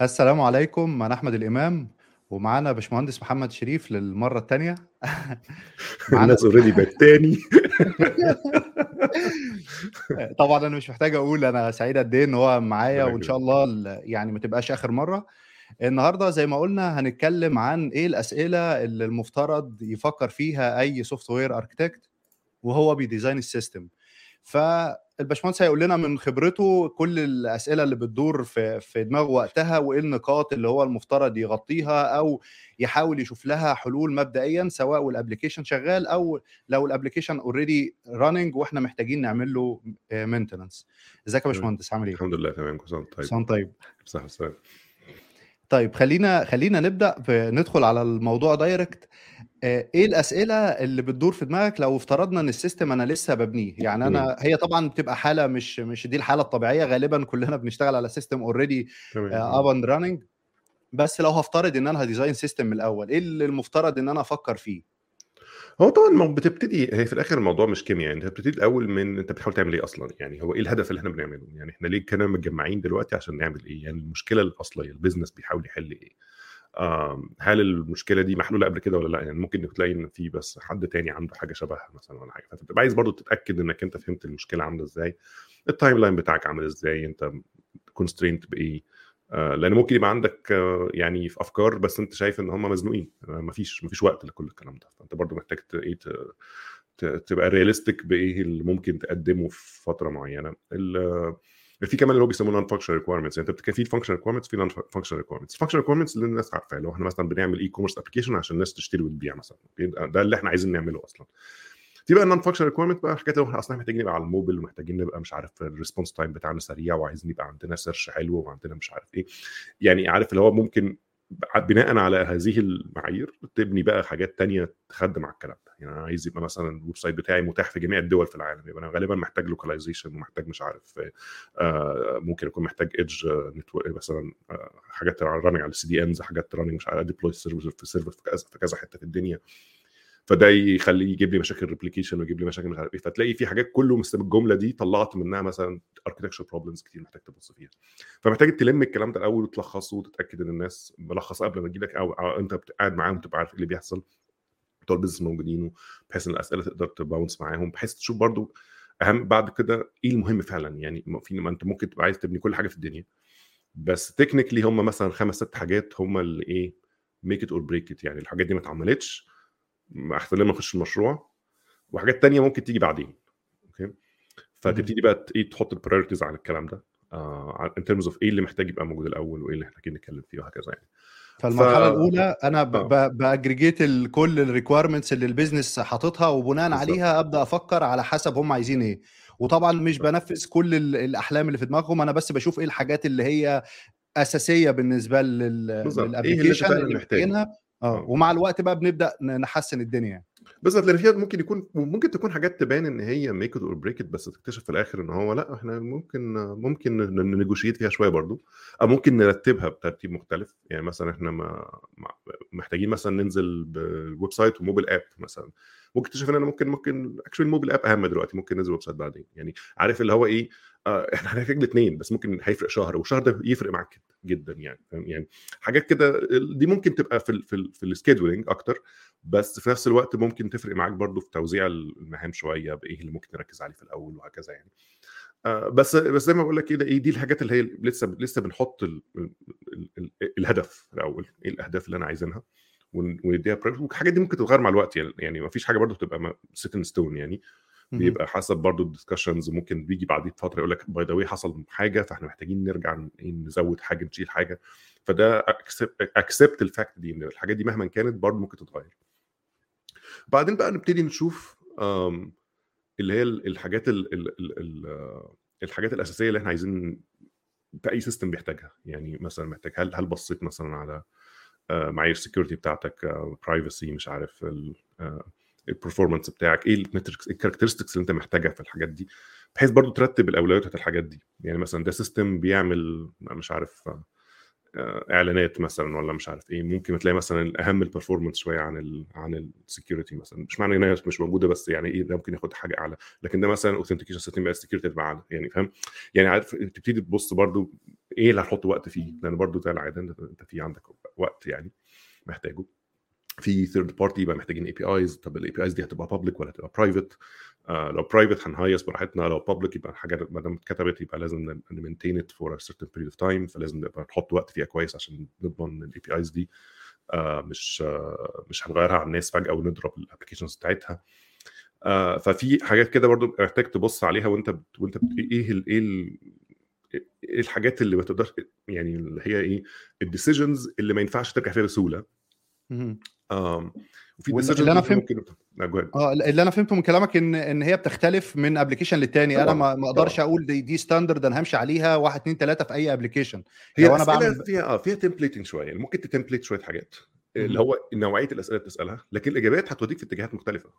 السلام عليكم أنا أحمد الإمام ومعانا باشمهندس محمد شريف للمرة التانية. معانا الناس already بقت تاني. طبعا أنا مش محتاج أقول أنا سعيد قد إيه إن هو معايا وإن شاء الله ال- يعني ما تبقاش آخر مرة. النهارده زي ما قلنا هنتكلم عن إيه الأسئلة اللي المفترض يفكر فيها أي software architect وهو بي design ال system. فالباشمهندس هيقول لنا من خبرته كل الأسئلة اللي بتدور في في دماغه وقتها وإيه النقاط اللي هو المفترض يغطيها أو يحاول يشوف لها حلول مبدئيا سواء وال application شغال أو لو ال application already running وإحنا محتاجين نعمل له maintenance إزيك يا باشمهندس؟ عامل إيه؟ الحمد لله تمام. كل سنه طيب. سلام طيب. صح طيب خلينا خلينا نبدأ ندخل على الموضوع direct إيه الأسئلة اللي بتدور في دماغك لو افترضنا إن ال system أنا لسه ببنيه؟ يعني. أنا هي طبعا بتبقى حالة مش مش دي الحالة الطبيعية غالبا كلنا بنشتغل على system already up and running بس لو هفترض إن أنا ه design system من الأول إيه اللي المفترض إن أنا أفكر فيه؟ هو طبعا ما بتبتدي هي في الآخر الموضوع مش كيمياء يعني أنت بتبتدي الأول من أنت بتحاول تعمل إيه أصلا؟ يعني هو إيه الهدف اللي إحنا بنعمله؟ يعني إحنا ليه كنا متجمعين دلوقتي عشان نعمل إيه؟ يعني المشكلة الأصلية ال business بيحاول يحل إيه؟ هل المشكلة دي محلولة قبل كده ولا لأ؟ يعني ممكن تلاقي إن في بس حد تاني عنده حاجة شبهها مثلا ولا حاجة. فأنت بتبقى عايز برضو تتأكد إنك أنت فهمت المشكلة عاملة إزاي ال timeline بتاعك عامل إزاي أنت constrained بإيه. آه، لأن ممكن يبقى عندك آه، يعني في أفكار بس أنت شايف إن هم مزنوقين. آه، مفيش مفيش وقت لكل الكلام ده. فأنت برضو محتاج إيه تبقى realistic بإيه اللي ممكن تقدمه في فترة معينة. في كمان اللي هو بيسموه non-functional requirements يعني انت بتك- في functional requirements في non-functional requirements ال functional requirements اللي الناس عارفاها لو إحنا مثلا بنعمل e-commerce application عشان الناس تشتري وتبيع مثلا. يبقى ده اللي إحنا عايزين نعمله أصلا. في بقى ال non-functional requirement بقى حاجات اللي إحنا أصلا محتاجين نبقى على الموبل ومحتاجين نبقى مش عارف ال response time بتاعنا سريع وعايزين يبقى عندنا search حلو وعندنا مش عارف إيه. يعني عارف اللي هو ممكن بناء على هذه المعايير تبني بقى حاجات تانية تخدم على الكلام ده. يعني أنا عايز يبقى مثلا ال website بتاعي متاح في جميع الدول في العالم يبقى أنا غالبا محتاج localization ومحتاج مش عارف آه، ممكن يكون محتاج edge network مثلا آه، حاجات running على ال CDNs حاجات running مش عارف deploy server في server في كذا حتة في الدنيا. فده يخليه يجيب لي مشاكل replication ويجيب لي مشاكل مش عارف إيه. فتلاقي في حاجات كله مست- الجملة دي طلعت منها مثلا architecture problems كتير محتاج تبص فيها. فمحتاج تلم الكلام ده الأول وتلخصه وتتأكد إن الناس ملخصه قبل ما تجيلك أو, أو انت قاعد معاهم تبقى عارف إيه اللي بيحصل. ال business موجودين بحيث إن الأسئلة تقدر ت bounce معاهم بحيث تشوف برضو أهم بعد كده إيه المهم فعلا. يعني في ما أنت ممكن تبقى عايز تبني كل حاجة في الدنيا. بس technically هم مثلا خمس ست حاجات هم اللي إيه make it or break it يعني الحاجات دي ما اتعملتش ما احتمال ما اخش المشروع وحاجات تانية ممكن تيجي بعدين أوكي. فتبتدي بقى إيه تحط ال priorities على الكلام ده in terms of إيه اللي محتاج يبقى موجود الأول وإيه اللي محتاجين نتكلم فيه وهكذا يعني. ف فالمرحله الأولى أنا آه. ب aggregate كل ال requirements اللي ال business حاططها وبناء عليها أبدأ أفكر على حسب هم عايزين إيه. وطبعا مش بنفذ كل ال- الأحلام اللي في دماغهم أنا بس بشوف إيه الحاجات اللي هي أساسية بالنسبة لل اللي لل application فعلا اللي محتاجه. محتاجينها آه. آه. ومع الوقت بقى بنبدأ نحسن الدنيا. لأن فيها ممكن يكون ممكن تكون حاجات تبان إن هي make or break بس تكتشف في الآخر إن هو لأ إحنا ممكن ممكن ن negotiate فيها شوية برضو أو ممكن نرتبها بترتيب مختلف. يعني مثلا إحنا ما محتاجين مثلا ننزل بال website و mobile app مثلا. ممكن تكتشف إن أنا ممكن ممكن actually ال mobile app أهم دلوقتي ممكن ننزل website بعدين. يعني عارف اللي هو إيه؟ آه إحنا هنحتاج الاثنين بس ممكن هيفرق شهر والشهر ده يفرق معاك. جدا يعني فاهم يعني حاجات كده دي ممكن تبقى في ال في في ال scheduling أكتر بس في نفس الوقت ممكن تفرق معاك برضو في توزيع المهام شوية بإيه اللي ممكن نركز عليه في الأول وهكذا يعني آه بس بس زي ما بقول لك كده إيه دي الحاجات اللي هي لسه لسه بنحط ال ال ال ال الهدف الأول إيه الأهداف اللي أنا عايزينها ون- ونديها. والحاجات دي ممكن تتغير مع الوقت يعني يعني ما فيش حاجة برضو بتبقى set stone يعني. بيبقى حسب برضو ال discussions ممكن بيجي بعديه فتره يقول لك by the حصل حاجة فاحنا محتاجين نرجع إيه نزود حاجة نشيل حاجة. فده accept ال fact دي إن الحاجات دي مهما كانت برضو ممكن تتغير. بعدين بقى نبتدي نشوف اللي هي ال- الحاجات ال ال ال ال الحاجات الأساسية اللي إحنا عايزين في أي system بيحتاجها. يعني مثلا محتاج هل هل بصيت مثلا على آه، معايير ال security بتاعتك privacy مش عارف ال performance بتاعك إيه ال metrics ال characteristics اللي أنت محتاجها في الحاجات دي؟ بحيث برضو ترتب الأولويات بتاعت الحاجات دي. يعني مثلا ده system بيعمل مش عارف آه، إعلانات مثلا ولا مش عارف إيه ممكن تلاقي مثلا أهم ال performance شوية عن ال عن ال security مثلا. مش معنى إن مش موجودة بس يعني إيه ده ممكن ياخد حاجة أعلى. لكن ده مثلا authentication system بقى ال security تبقى أعلى. يعني فاهم؟ يعني عارف تبتدي تبص برضو إيه اللي هتحط وقت فيه؟ لأن برضو زي العادة أنت في عندك وقت يعني محتاجه. في third party يبقى محتاجين APIs طب ال APIs دي هتبقى public ولا هتبقى private آه لو private هنهيص براحتنا لو public يبقى حاجة ما دام اتكتبت يبقى لازم ن maintain it for certain period of time فلازم نبقى نحط وقت فيها كويس عشان نضمن ال APIs دي. آه مش آه مش هنغيرها على الناس فجأة ونضرب ال applications بتاعتها. آه ففي حاجات كده برضو محتاج تبص عليها وانت بت... وانت بت... إيه ال... إيه ال... إيه الحاجات اللي ما تقدرش يعني اللي هي إيه ال decisions اللي ما ينفعش ترجع فيها بسهولة. وفي اللي أنا فهمت آه اللي أنا فهمته من كلامك ان إن هي بتختلف من application للتاني. أنا ما أقدرش أقول دي, دي standard أنا همشي عليها 1 2 3 في أي application هي لو أنا بعمل فيها آه فيها templating شوية. يعني ممكن تت template شوية حاجات. اللي هو نوعية الأسئلة اللي بتسألها لكن الإجابات هتوديك في اتجاهات مختلفة.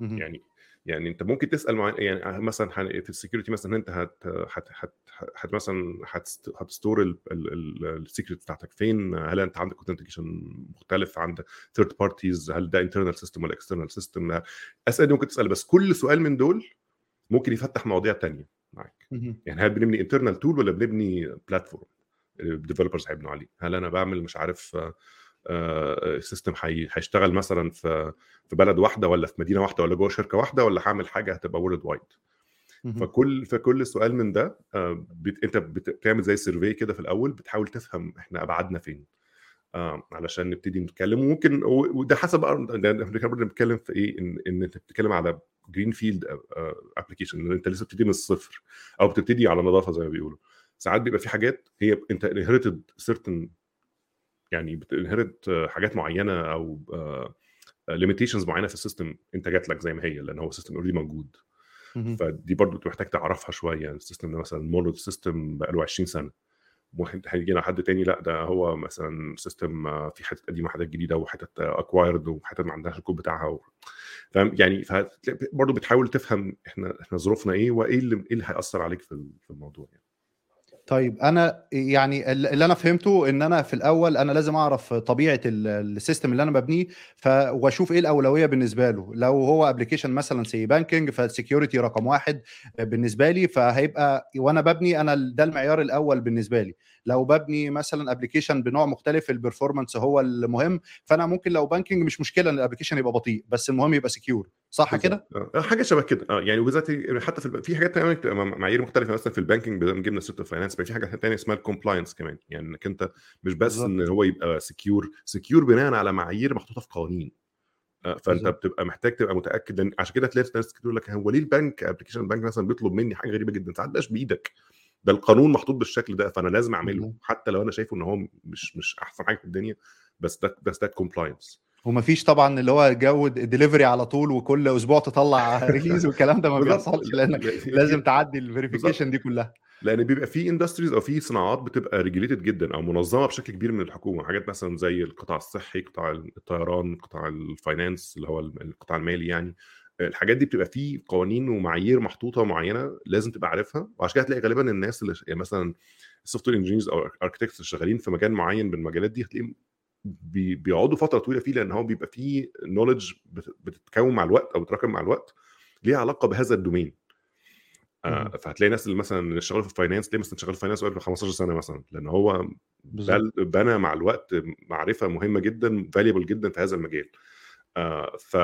يعني يعني أنت ممكن تسأل مع يعني مثلا في ال security مثلا أنت هت هت هت, هت مثلا هت store ال secret بتاعتك. فين؟ هل أنت عندك authentication مختلف عند third parties هل ده internal system ولا external system اسئله دي ممكن تسأل بس كل سؤال من دول ممكن يفتح مواضيع تانية معاك. يعني هل بنبني internal tool ولا بنبني platform ال developers هيبنوا عليه. هل أنا بعمل مش عارف system هيشتغل مثلا في في بلد واحدة ولا في مدينة واحدة ولا جوه شركة واحدة ولا هعمل حاجة هتبقى worldwide فكل فكل سؤال من ده بت... انت بتعمل زي survey كده في الأول بتحاول تفهم إحنا ابعادنا فين آه علشان نبتدي نتكلم. وممكن وده حسب إحنا بنتكلم في إيه إن, إن أنت بتتكلم على green field application إن أنت لسه بتبتدي من الصفر أو بتبتدي على نظافة زي ما بيقولوا. ساعات بيبقى في حاجات هي انت inherited certain يعني بت inherit حاجات معينة أو limitations معينة في ال system أنت جات لك زي ما هي لأن هو ال system already موجود. فدي برضو محتاج تعرفها شوية ال system ده مثلا monolith system بقى له 20 سنه هيجي حد تاني لأ ده هو مثلا system في حتت قديمة حاجات جديدة وحتت acquired وحتت ما عندهاش الكود بتاعها و... فاهم؟ يعني برضه بتحاول تفهم إحنا إحنا ظروفنا إيه وإيه اللي إيه اللي هيأثر عليك في الموضوع يعني. طيب أنا يعني اللي أنا فهمته إن أنا في الأول أنا لازم أعرف طبيعة ال system اللي أنا ببنيه ف وأشوف إيه الأولوية بالنسبة له. لو هو application مثلا say banking فال security رقم واحد بالنسبة لي فهيبقى وأنا ببني أنا ده المعيار الأول بالنسبة لي. لو ببني مثلا application بنوع مختلف ال performance هو المهم فأنا ممكن لو banking مش مشكلة إن ال application يبقى بطيء بس المهم يبقى secure صح كده؟ حاجة شبه كده. آه يعني وبالذات حتى في في حاجات تانية معايير مختلفة مثلا في banking جبنا سيرة finance في حاجة ثانية اسمها ال compliance كمان. يعني إنك أنت مش بس بالزبط. إن هو يبقى secure secure بناء على معايير محطوطة في قوانين. فأنت بالزبط. بتبقى محتاج تبقى متأكد ان عشان كده تلاقي ناس تقول لك هو ليه البنك application البنك مثلا بيطلب مني حاجة غريبة جدا؟ ساعات مش بإيدك. ده القانون محطوط بالشكل ده فأنا لازم أعمله. حتى لو أنا شايفه إن هو مش مش أحسن حاجة في الدنيا بس ده بس ده compliance ومفيش طبعا اللي هو go deliver على طول وكل أسبوع تطلع release والكلام ده ما بيحصلش. لانك لازم تعدي ال verification دي كلها. لأن بيبقى في industries أو في صناعات بتبقى regulated جدا أو منظمة بشكل كبير من الحكومة. حاجات مثلا زي القطاع الصحي قطاع الطيران قطاع ال finance اللي هو القطاع المالي يعني. الحاجات دي بتبقى فيه قوانين ومعايير محطوطة معينه لازم تبقى عارفها. وعشان كده هتلاقي غالبا الناس اللي يعني مثلا ال software engineers أو architects اللي شغالين في مجال معين من المجالات دي هتلاقيهم بي بيقعدوا فترة طويلة فيه لأن هو بيبقى فيه knowledge بتتكون مع الوقت أو بتتراكم مع الوقت ليها علاقة بهذا ال domain آه فهتلاقي ناس اللي مثلا اللي شغال في ال finance تلاقي مثلا شغال في ال finance بقاله 15 سنة مثلا لأن هو بنى مع الوقت معرفة مهمة جدا valuable جدا في هذا المجال. آه ف...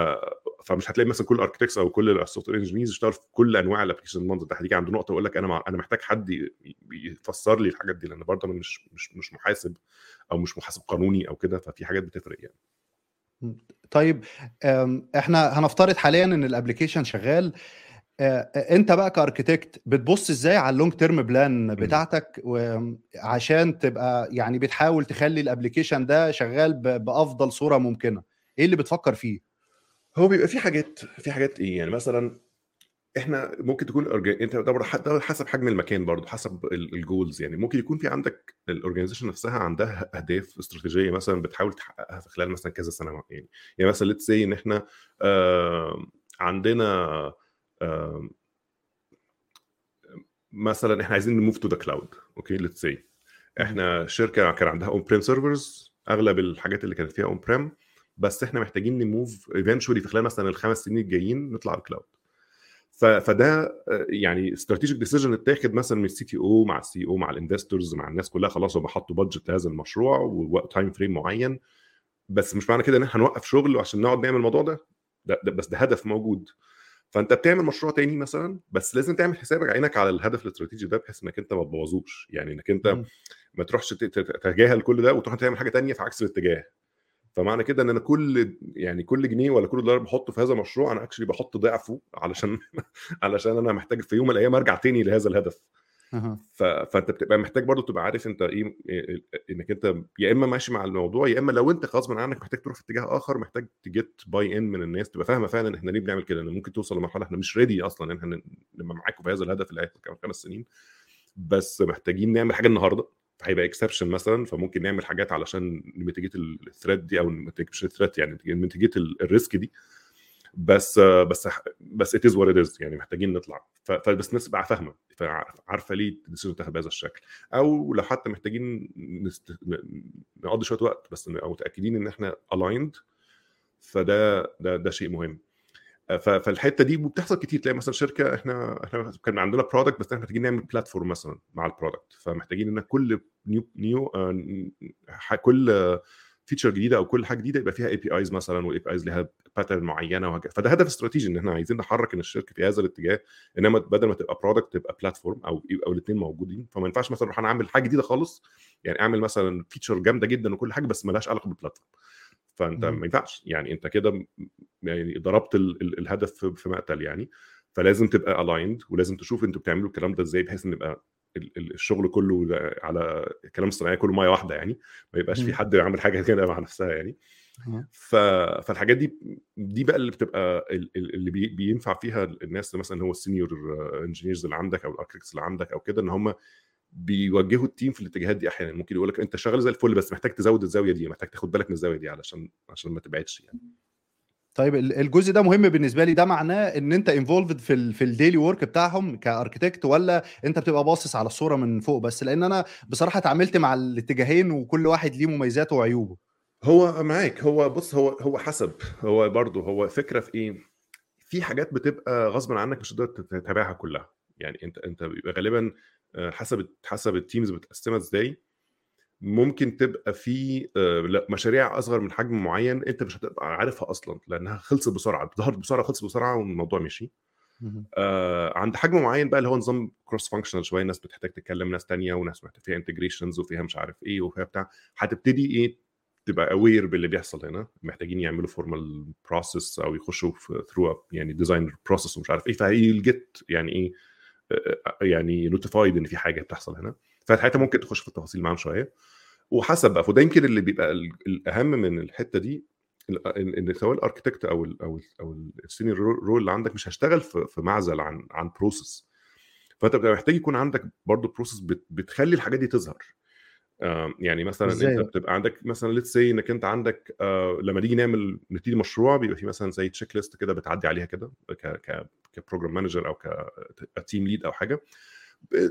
فمش هتلاقي مثلا كل ال architects أو كل ال software engineers يشتغلوا في كل أنواع ال application المنظر ده. هتيجي عند نقطة يقول لك أنا مع... أنا محتاج حد يفسر لي الحاجات دي لأن برضه أنا مش مش مش محاسب أو مش محاسب قانوني أو كده ففي حاجات بتفرق يعني. طيب إحنا هنفترض حاليا إن ال application شغال. أنت بقى ك architect بتبص إزاي على ال long term plan بتاعتك؟ عشان تبقى يعني بتحاول تخلي ال application ده شغال بأفضل صورة ممكنة. إيه اللي بتفكر فيه؟ هو بيبقى في حاجات في حاجات إيه يعني؟ مثلا إحنا ممكن تكون. أنت ده حسب حجم المكان برضه حسب ال goals يعني. ممكن يكون في عندك ال organization نفسها عندها أهداف استراتيجية مثلا بتحاول تحققها في خلال مثلا كذا سنة يعني يعني مثلا let's say إن إحنا آه عندنا آه مثلا إحنا عايزين ن move to the cloud okay let's say إحنا شركة كان عندها on-prem servers أغلب الحاجات اللي كانت فيها on-prem بس إحنا محتاجين ن move eventually في خلال مثلا الخمس سنين الجايين نطلع على ال cloud فده آه، يعني strategic decision اتاخد مثلا من ال CTO مع ال CEO مع ال investors مع الناس كلها خلاص هم حطوا budget لهذا المشروع و time frame معين. بس مش معنى كده إن إحنا هنوقف شغل عشان نقعد نعمل الموضوع ده. ده, ده بس ده هدف موجود. فأنت بتعمل مشروع تاني مثلا بس لازم تعمل حسابك عينك على الهدف الاستراتيجي ده بحيث إنك أنت ما تبوظوش. يعني إنك أنت ما تروحش تتجاهل كل ده وتروح تعمل حاجة تانية في عكس الاتجاه. فمعنى كده إن أنا كل يعني كل جنيه ولا كل دولار بحطه في هذا المشروع أنا اكشلي بحط ضعفه علشان علشان أنا محتاج في يوم من الأيام أرجع تاني لهذا الهدف. ف... فأنت بتبقى محتاج برضو تبقى عارف أنت إيه إنك أنت يا إما ماشي مع الموضوع يا إما لو أنت غصب عنك محتاج تروح في اتجاه آخر محتاج ت get buy-in من الناس تبقى فاهمة فعلا إحنا ليه بنعمل كده ممكن توصل لمرحلة إحنا مش ready أصلا ان إحنا نبقى معاكم في هذا الهدف اللي هيحصل كمان خمس سنين بس محتاجين نعمل حاجة النهارده. هيبقى exception مثلا فممكن نعمل حاجات علشان ن mitigate ال threat دي أو مش ال threat يعني ن mitigate ال risk دي. بس بس بس it is what it يعني محتاجين نطلع. فبس الناس تبقى فاهمة عارفة ليه ال decision تاخد بهذا الشكل. أو لو حتى محتاجين نست... نقضي شوية وقت بس أو متأكدين إن إحنا aligned فده ده ده شيء مهم. فالحتة دي بتحصل كتير. تلاقي مثلا شركة إحنا إحنا كان عندنا product بس إحنا محتاجين نعمل platform مثلا مع ال product فمحتاجين إن كل new new آه، كل feature جديدة أو كل حاجة جديدة يبقى فيها APIs مثلا وال APIs لها pattern معينة وهكذا. فده هدف استراتيجي إن إحنا عايزين نحرك إن الشركة في هذا الاتجاه إنما بدل ما تبقى product تبقى platform أو أو الاثنين موجودين. فما ينفعش مثلا أروح أنا أعمل حاجة جديدة خالص يعني أعمل مثلا feature جامدة جدا وكل حاجة بس مالهاش علاقة بال platform فأنت ما ينفعش. يعني أنت كده يعني ضربت ال ال الهدف في مقتل يعني. فلازم تبقى aligned ولازم تشوف أنتوا بتعملوا الكلام ده إزاي بحيث إن يبقى الشغل كله على الكلام الصناعي كله مية واحدة يعني. ما يبقاش في حد يعمل حاجة كده مع نفسها يعني. ف... فالحاجات دي دي بقى اللي بتبقى اللي بي... بينفع فيها الناس مثلا هو ال senior engineers اللي عندك أو ال architects اللي عندك أو كده إن هم بيوجهوا ال team في الاتجاهات دي أحيانا. ممكن يقول لك أنت شغال زي الفل بس محتاج تزود الزاوية دي محتاج تاخد بالك من الزاوية دي علشان عشان ما تبعدش يعني. طيب الجزء ده مهم بالنسبة لي. ده معناه إن أنت involved في ال في ال daily work بتاعهم ك architect ولا أنت بتبقى باصص على الصورة من فوق بس؟ لأن أنا بصراحة اتعاملت مع الاتجاهين وكل واحد ليه مميزاته وعيوبه. هو معاك. هو بص هو هو حسب. هو برضه هو فكرة في إيه؟ في حاجات بتبقى غصب عنك مش هتقدر تتابعها كلها. يعني أنت أنت بيبقى غالبا حسب حسب ال teams بتقسمها إزاي. ممكن تبقى في آه، مشاريع أصغر من حجم معين أنت مش هتبقى عارفها أصلا لأنها خلصت بسرعة ظهرت بسرعة خلصت بسرعة والموضوع مشي. آه عند حجم معين بقى اللي هو نظام cross functional شوية ناس بتحتاج تتكلم ناس تانية وناس محتاج فيها integrations وفيها مش عارف إيه وفيها بتاع. هتبتدي إيه؟ تبقى aware باللي بيحصل هنا. محتاجين يعملوا formal process أو يخشوا في through يعني design process ومش عارف إيه. فهي get يعني إيه؟ آه، يعني notified إن في حاجة بتحصل هنا. فساعتها ممكن تخش في التفاصيل معاهم شوية. وحسب بقى فده يمكن اللي بيبقى الأهم من الحتة دي إن سواء ال architect أو ال أو ال أو ال senior role اللي عندك مش هشتغل في معزل عن عن process فأنت محتاج يكون عندك برضه process بتخلي الحاجات دي تظهر. يعني مثلا إزاي؟ أنت بتبقى عندك مثلا let's say إنك أنت عندك آه لما نيجي نعمل نبتدي مشروع بيبقى في مثلا زي checklist كده بتعدي عليها كده ك ك ك program manager أو ك team lead أو حاجة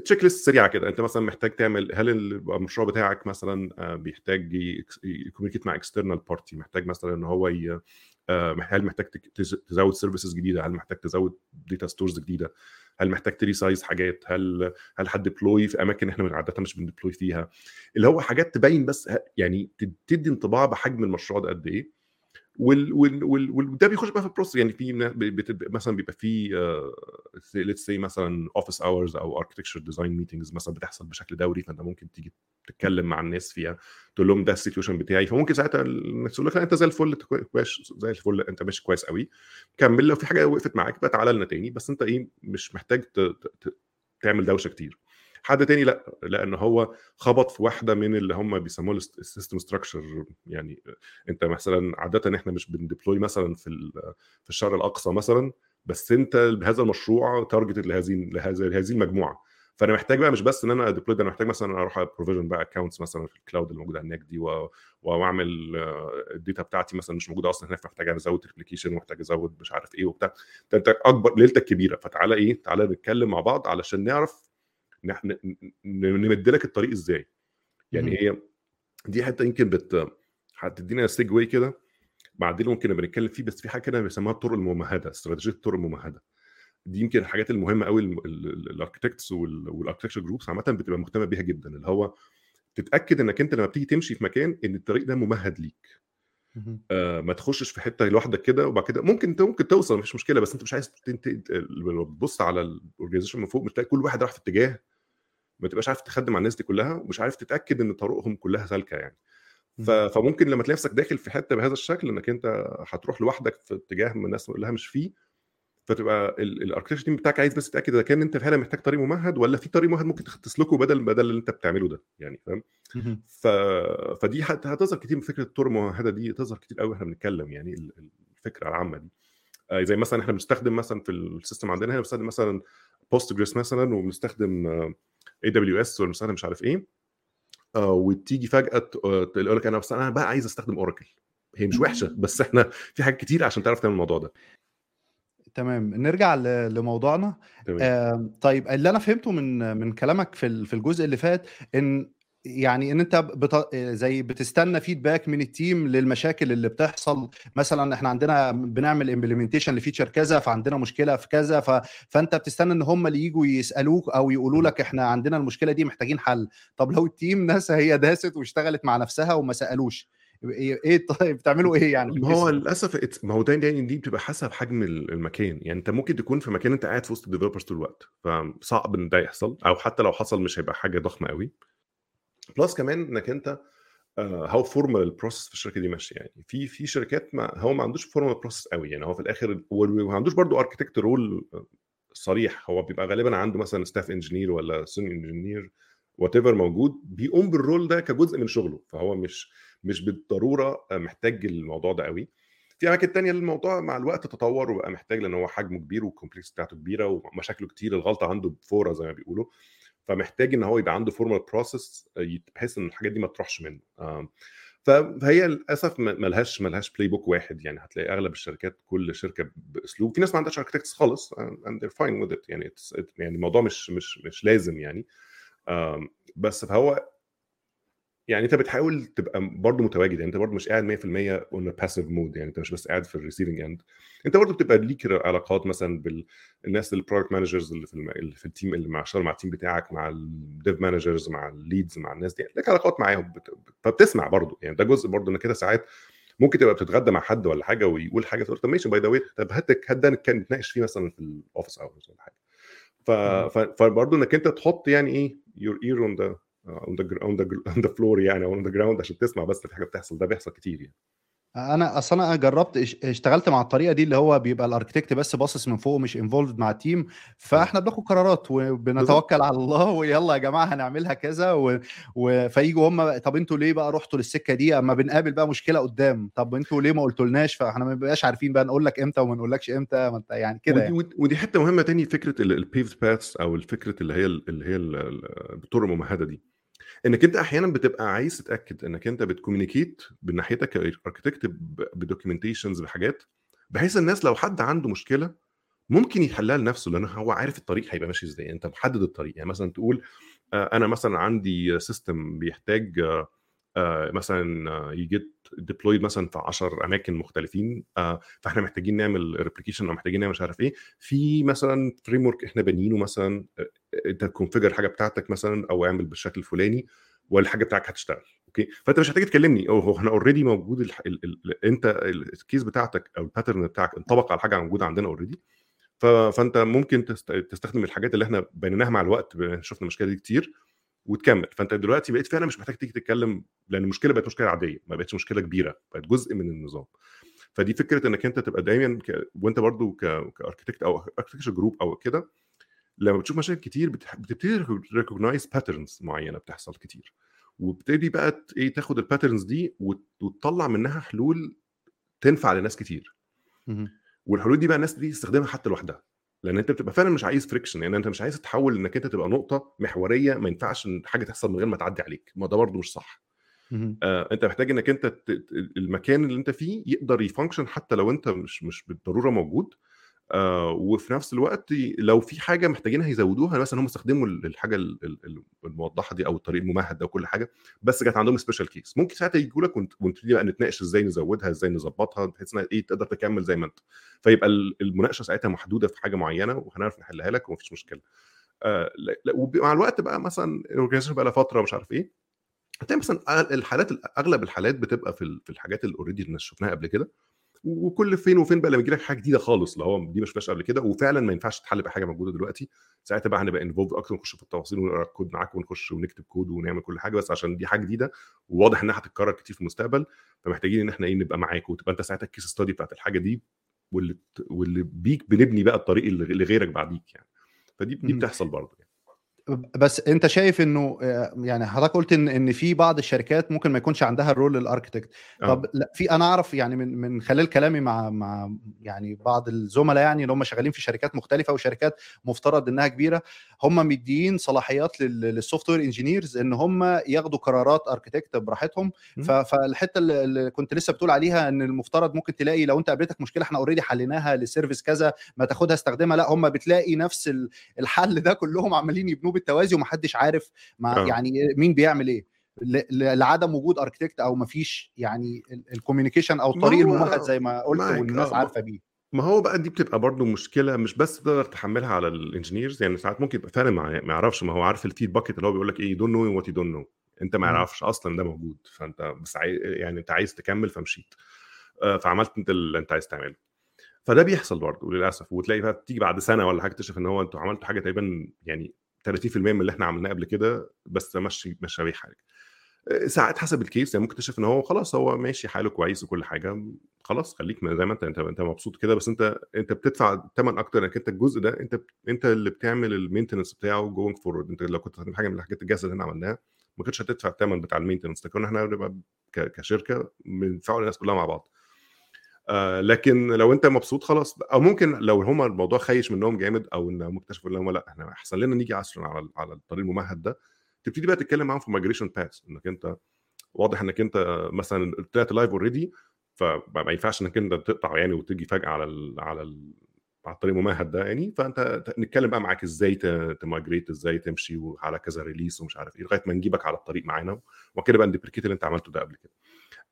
checklist سريعة كده أنت مثلا محتاج تعمل هل المشروع بتاعك مثلا آه، بيحتاج ي communicate مع external party محتاج مثلا إن هو. آه، هل محتاج تزود services جديدة. هل محتاج تزود data stores جديدة؟ هل محتاج ت resize حاجات؟ هل هل هت deploy في أماكن إحنا عادة مش بن deploy فيها؟ اللي هو حاجات تبين بس يعني تدي انطباع بحجم المشروع ده قد إيه. وال وده بيخش بقى في ال process يعني في مثلا بيبقى في let's say مثلا office hours أو architecture design meetings مثلا بتحصل بشكل دوري فأنت ممكن تيجي تتكلم مع الناس فيها تقول لهم ده ال situation بتاعي. فممكن ساعتها الناس تقول لك لا أنت زي الفل كويس زي الفل أنت ماشي كويس قوي كمل لو في حاجة وقفت معاك بقى تعالى لنا تاني. بس أنت إيه مش محتاج تعمل دوشة كتير. حد تاني لأ لأن هو خبط في واحدة من اللي هم بيسموه ال system structure يعني أنت مثلا عاده إحنا مش بن deploy مثلا في في الشرق الأقصى مثلا بس أنت بهذا المشروع target لهذه لهذه المجموعة. فأنا محتاج بقى مش بس إن أنا ا deploy أنا محتاج مثلا أروح provision بقى accounts مثلا في ال cloud اللي موجودة هناك دي وأعمل ال data بتاعتي مثلا مش موجودة أصلا هناك محتاج أزود replication ومحتاج أزود مش عارف إيه وبتاع. أنت أكبر ليلتك كبيرة. فتعالى إيه تعالى نتكلم مع بعض علشان نعرف نمد لك الطريق إزاي. يعني هي دي حتة يمكن بت هتدينا segue كده بعدين ممكن نبقى نتكلم فيه بس في حاجة كده بيسموها الطرق الممهدة استراتيجيه الطرق الممهدة. دي يمكن الحاجات المهمة قوي ال architects وال architecture groups عامة بتبقى مهتمة بيها جدا اللي هو تتأكد إنك أنت لما بتيجي تمشي في مكان إن الطريق ده ممهد ليك. آه ما تخشش في حتة لوحدك كده وبعد كده ممكن انت ممكن توصل مفيش مشكلة بس انت مش عايز. لما تبص على ال organization من فوق بتلاقي كل واحد راح في اتجاه ما تبقاش عارف تخدم على الناس دي كلها ومش عارف تتأكد إن طرقهم كلها سالكة يعني. فممكن لما تلاقي نفسك داخل في حتة بهذا الشكل إنك أنت هتروح لوحدك في اتجاه من الناس كلها مش فيه فتبقى ال architecture team بتاعك عايز بس تتاكد إذا كان أنت فعلا محتاج طريق ممهد ولا في طريق ممهد ممكن تسلكه بدل بدل اللي أنت بتعمله ده يعني فاهم. ف... فدي هت- هتظهر كتير من فكره الطرق الممهدة دي تظهر كتير قوي وإحنا بنتكلم يعني ال- الفكرة العامة دي. آه، زي مثلا إحنا بنستخدم مثلا في ال system عندنا هنا بنستخدم مثلا Postgres مثلا وبنستخدم AWS ولا بنستخدم مش عارف إيه. آه، وتيجي فجأة آه، تقول لك أنا بس أنا بقى عايز أستخدم Oracle هي مش وحشة بس إحنا في حاجات كتير عشان تعرف تعمل الموضوع ده. تمام نرجع ل- لموضوعنا. تمام. آه، طيب اللي أنا فهمته من من كلامك في ال- في الجزء اللي فات إن يعني إن أنت بت... زي بتستنى feedback من ال team للمشاكل اللي بتحصل. مثلا إحنا عندنا بنعمل implementation ل feature كذا فعندنا مشكلة في كذا ف... فأنت بتستنى إن هم اللي يجوا يسألوك أو يقولوا لك إحنا عندنا المشكلة دي محتاجين حل. طب لو ال team ناس هي داست واشتغلت مع نفسها وما سألوش إيه إيه طيب بتعملوا إيه يعني ما هو للأسف ما هو ده يعني دي بتبقى حسب حجم ال- المكان. يعني أنت ممكن تكون في مكان أنت قاعد في وسط ال developers طول الوقت فصعب إن ده يحصل أو حتى لو حصل مش هيبقى حاجة ضخمة قوي plus كمان إنك أنت how formal ال process في الشركة دي ماشية. يعني في في شركات ما هو ما عندوش formal process قوي يعني هو في الآخر وما عندوش برضو architect role صريح. هو بيبقى غالبا عنده مثلا staff engineer ولا senior engineer whatever موجود بيقوم بال role ده كجزء من شغله. فهو مش مش بالضرورة محتاج الموضوع ده قوي في أماكن تانية الموضوع مع الوقت تطور وبقى محتاج لأن هو حجمه كبير وال complexity بتاعته كبيرة ومشاكله كتير الغلطة عنده بفورة زي ما بيقولوا. فمحتاج إن هو يبقى عنده formal process بحيث إن الحاجات دي ما تروحش منه. ف- فهي للأسف ملهاش ملهاش playbook واحد. يعني هتلاقي أغلب الشركات كل شركة بأسلوب في ناس ما عندهاش architects خالص and they're fine يعني يعني الموضوع مش مش مش لازم يعني. بس فهو يعني أنت بتحاول تبقى برضه متواجد يعني أنت برضه مش قاعد 100% on passive mode يعني أنت مش بس قاعد في ال receiving end أنت برضه بتبقى ليك علاقات مثلا بالناس ال product managers اللي في الم... اللي في ال team اللي مع شغال مع ال team بتاعك مع ال dev managers مع ال leads مع الناس دي لك علاقات معاهم بت... فبتسمع برضه. يعني ده جزء برضه انك كده ساعات ممكن تبقى بتتغدى مع حد ولا حاجة ويقول حاجة تقول طب ماشي by the طب هات هات ده كان نتناقش فيه مثلا في ال office hours ولا حاجة. ف... ف... فبرضه إنك أنت تحط يعني إيه your ear on the on the on the floor يعني on the ground عشان تسمع بس في حاجة بتحصل. ده بيحصل كتير يعني. أنا أصل أنا جربت إش- اشتغلت مع الطريقة دي اللي هو بيبقى ال architect بس باصص من فوق مش involved مع ال team فإحنا بناخد قرارات وبنتوكل على الله ويلا يا جماعة هنعملها كذا و... و... فيجوا هم طب أنتوا ليه بقى رحتوا للسكة دي؟ أما بنقابل بقى مشكلة قدام. طب أنتوا ليه ما قلتولناش؟ فإحنا ما بنبقاش عارفين بقى نقول لك إمتى وما نقولكش إمتى. ما أنت يعني كده ودي, يعني. ودي- ودي حتة مهمة تاني فكرة ال paved paths أو الفكرة اللي هي ال- اللي هي ال- ال- الطرق الممهده دي. إنك أنت أحيانا بتبقى عايز تتأكد إنك أنت بت communicate من ناحيتك ك architect ب documentations بحاجات بحيث الناس لو حد عنده مشكلة ممكن يحلها لنفسه لأن هو عارف الطريق هيبقى ماشي إزاي. أنت محدد الطريق. يعني مثلا تقول آه، أنا مثلا عندي system بيحتاج آه، آه، مثلا ي get deployed مثلا في 10 أماكن مختلفين آه، فإحنا محتاجين نعمل replication أو محتاجين نعمل مش عارف إيه. في مثلا framework إحنا بانيينه مثلا آه، أنت ت configure الحاجة بتاعتك مثلا أو اعمل بالشكل الفلاني والحاجة بتاعك هتشتغل okay؟ فأنت مش هتيجي تكلمني. أو هو إحنا already موجود الح... ال... ال... أنت ال case بتاعتك أو ال pattern بتاعك انطبق على حاجة موجودة عندنا already. فأنت ممكن تست... تستخدم الحاجات اللي إحنا بنيناها مع الوقت شفنا المشكلة دي كتير. وتكمل. فأنت دلوقتي بقيت فعلا مش محتاج تيجي تتكلم لأن المشكلة بقت مشكلة عادية ما بقتش مشكلة كبيرة بقت جزء من النظام. فدي فكرة إنك أنت تبقى دايما ك... وأنت برضو ك... ك architect أو architecture group أو كده لما بتشوف مشاكل كتير بتح... بتبتدي recognize patterns معينة بتحصل كتير. وبتبتدي بقى إيه تاخد ال patterns دي وت... وتطلع منها حلول تنفع لناس كتير. والحلول دي بقى الناس دي تستخدمها حتى لوحدها. لأن أنت بتبقى فعلا مش عايز friction يعني أنت مش عايز تتحول إنك أنت تبقى نقطة محورية ما ينفعش إن حاجة تحصل من غير ما تعدي عليك. ما ده برضه مش صح. آه أنت محتاج إنك أنت المكان اللي أنت فيه يقدر ي function حتى لو أنت مش مش بالضرورة موجود. آه وفي نفس الوقت لو في حاجة محتاجينها يزودوها مثلا هم استخدموا الحاجة الموضحة دي أو الطريق الممهد ده وكل حاجة بس كانت عندهم special case ممكن ساعتها يجوا لك ونبتدي بقى نتناقش إزاي نزودها إزاي نظبطها بحيث إنها إيه تقدر تكمل زي ما أنت. فيبقى المناقشة ساعتها محدودة في حاجة معينة وهنعرف نحلها لك ومفيش مشكلة. آه ومع الوقت بقى مثلا ال organization بقى لها فترة مش عارف إيه هتلاقي مثلا الحالات أغلب الحالات بتبقى في الحاجات اللي already الناس شفناها قبل كده وكل فين وفين بقى لما يجي لك حاجة جديدة خالص اللي هو دي ما شفناش قبل كده وفعلا ما ينفعش تتحل بحاجة موجودة دلوقتي ساعتها بقى هنبقى involved أكتر ونخش في التفاصيل ونقرأ الكود معاك ونخش ونكتب كود ونعمل كل حاجة بس عشان دي حاجة جديدة وواضح إنها هتتكرر كتير في المستقبل فمحتاجين إن إحنا إيه نبقى معاك وتبقى أنت ساعتها ال case study بتاعت الحاجة دي واللي واللي بيك بنبني بقى الطريق اللي غيرك بعديك يعني فدي دي بتحصل برضه يعني. بس انت شايف انه يعني حضرتك قلت ان إن في بعض الشركات ممكن ما يكونش عندها ال role ال architect طب لا في أنا أعرف يعني من من خلال كلامي مع مع يعني بعض الزملاء يعني اللي هم شغالين في شركات مختلفة وشركات مفترض إنها كبيرة هم مديين صلاحيات لل software engineers إن هم ياخدوا قرارات architect براحتهم. فالحتة اللي كنت لسه بتقول عليها إن المفترض ممكن تلاقي لو أنت قابلتك مشكلة إحنا already حليناها ل service كذا ما تاخدها استخدمها لا هم بتلاقي نفس الحل ده كلهم عمالين يبنوه بالتوازي ومحدش عارف مع أوه. يعني مين بيعمل إيه. لعدم وجود architect أو ما فيش يعني ال communication أو الطريق الممهد زي ما قلت والناس عارفة بيه. ما هو بقى دي بتبقى برضه مشكلة مش بس تقدر تحملها على ال engineers يعني ساعات ممكن يبقى فعلا ما يعرفش ما هو عارف الفيد باكيت اللي هو بيقول لك إيه don't know what don't know أنت ما يعرفش أصلا ده موجود فأنت بس عاي... يعني أنت عايز تكمل فمشيت. فعملت أنت اللي أنت عايز تعمله. فده بيحصل برضه للأسف وتلاقي بقى تيجي بعد سنة ولا حاجة تكتشف إن هو أنتوا عملتوا حاجة تقريبا يعني 30% من اللي إحنا عملناه قبل كده بس مشي مش بيه حاجة. ساعات حسب ال case يعني ممكن تكتشف إن هو خلاص هو ماشي حاله كويس وكل حاجة خلاص خليك زي ما أنت أنت أنت مبسوط كده بس أنت أنت بتدفع ثمن أكتر إنك أنت الجزء ده أنت أنت اللي بتعمل ال maintenance بتاعه going forward أنت لو كنت هتعمل حاجة من الحاجات الجاهزة اللي إحنا عملناها ما كنتش هتدفع الثمن بتاع ال maintenance ده كنا إحنا بنبقى كشركة بندفعه للناس كلها مع بعض. آه لكن لو أنت مبسوط خلاص أو ممكن لو هم الموضوع خايش منهم جامد أو إن هم اكتشفوا إن هم لأ إحنا أحسن لنا نيجي عصرا على على الطريق الممهد ده. تبتدي بقى تتكلم معاهم في migration path إنك أنت واضح إنك أنت مثلا طلعت live already فما ينفعش إنك أنت تقطع يعني وتيجي فجأة على ال على ال على الطريق الممهد ده يعني. فأنت نتكلم بقى معاك إزاي ت migrate إزاي تمشي وعلى كذا release ومش عارف إيه لغاية ما نجيبك على الطريق معانا. وكده بقى ن deprecate اللي أنت عملته ده قبل كده.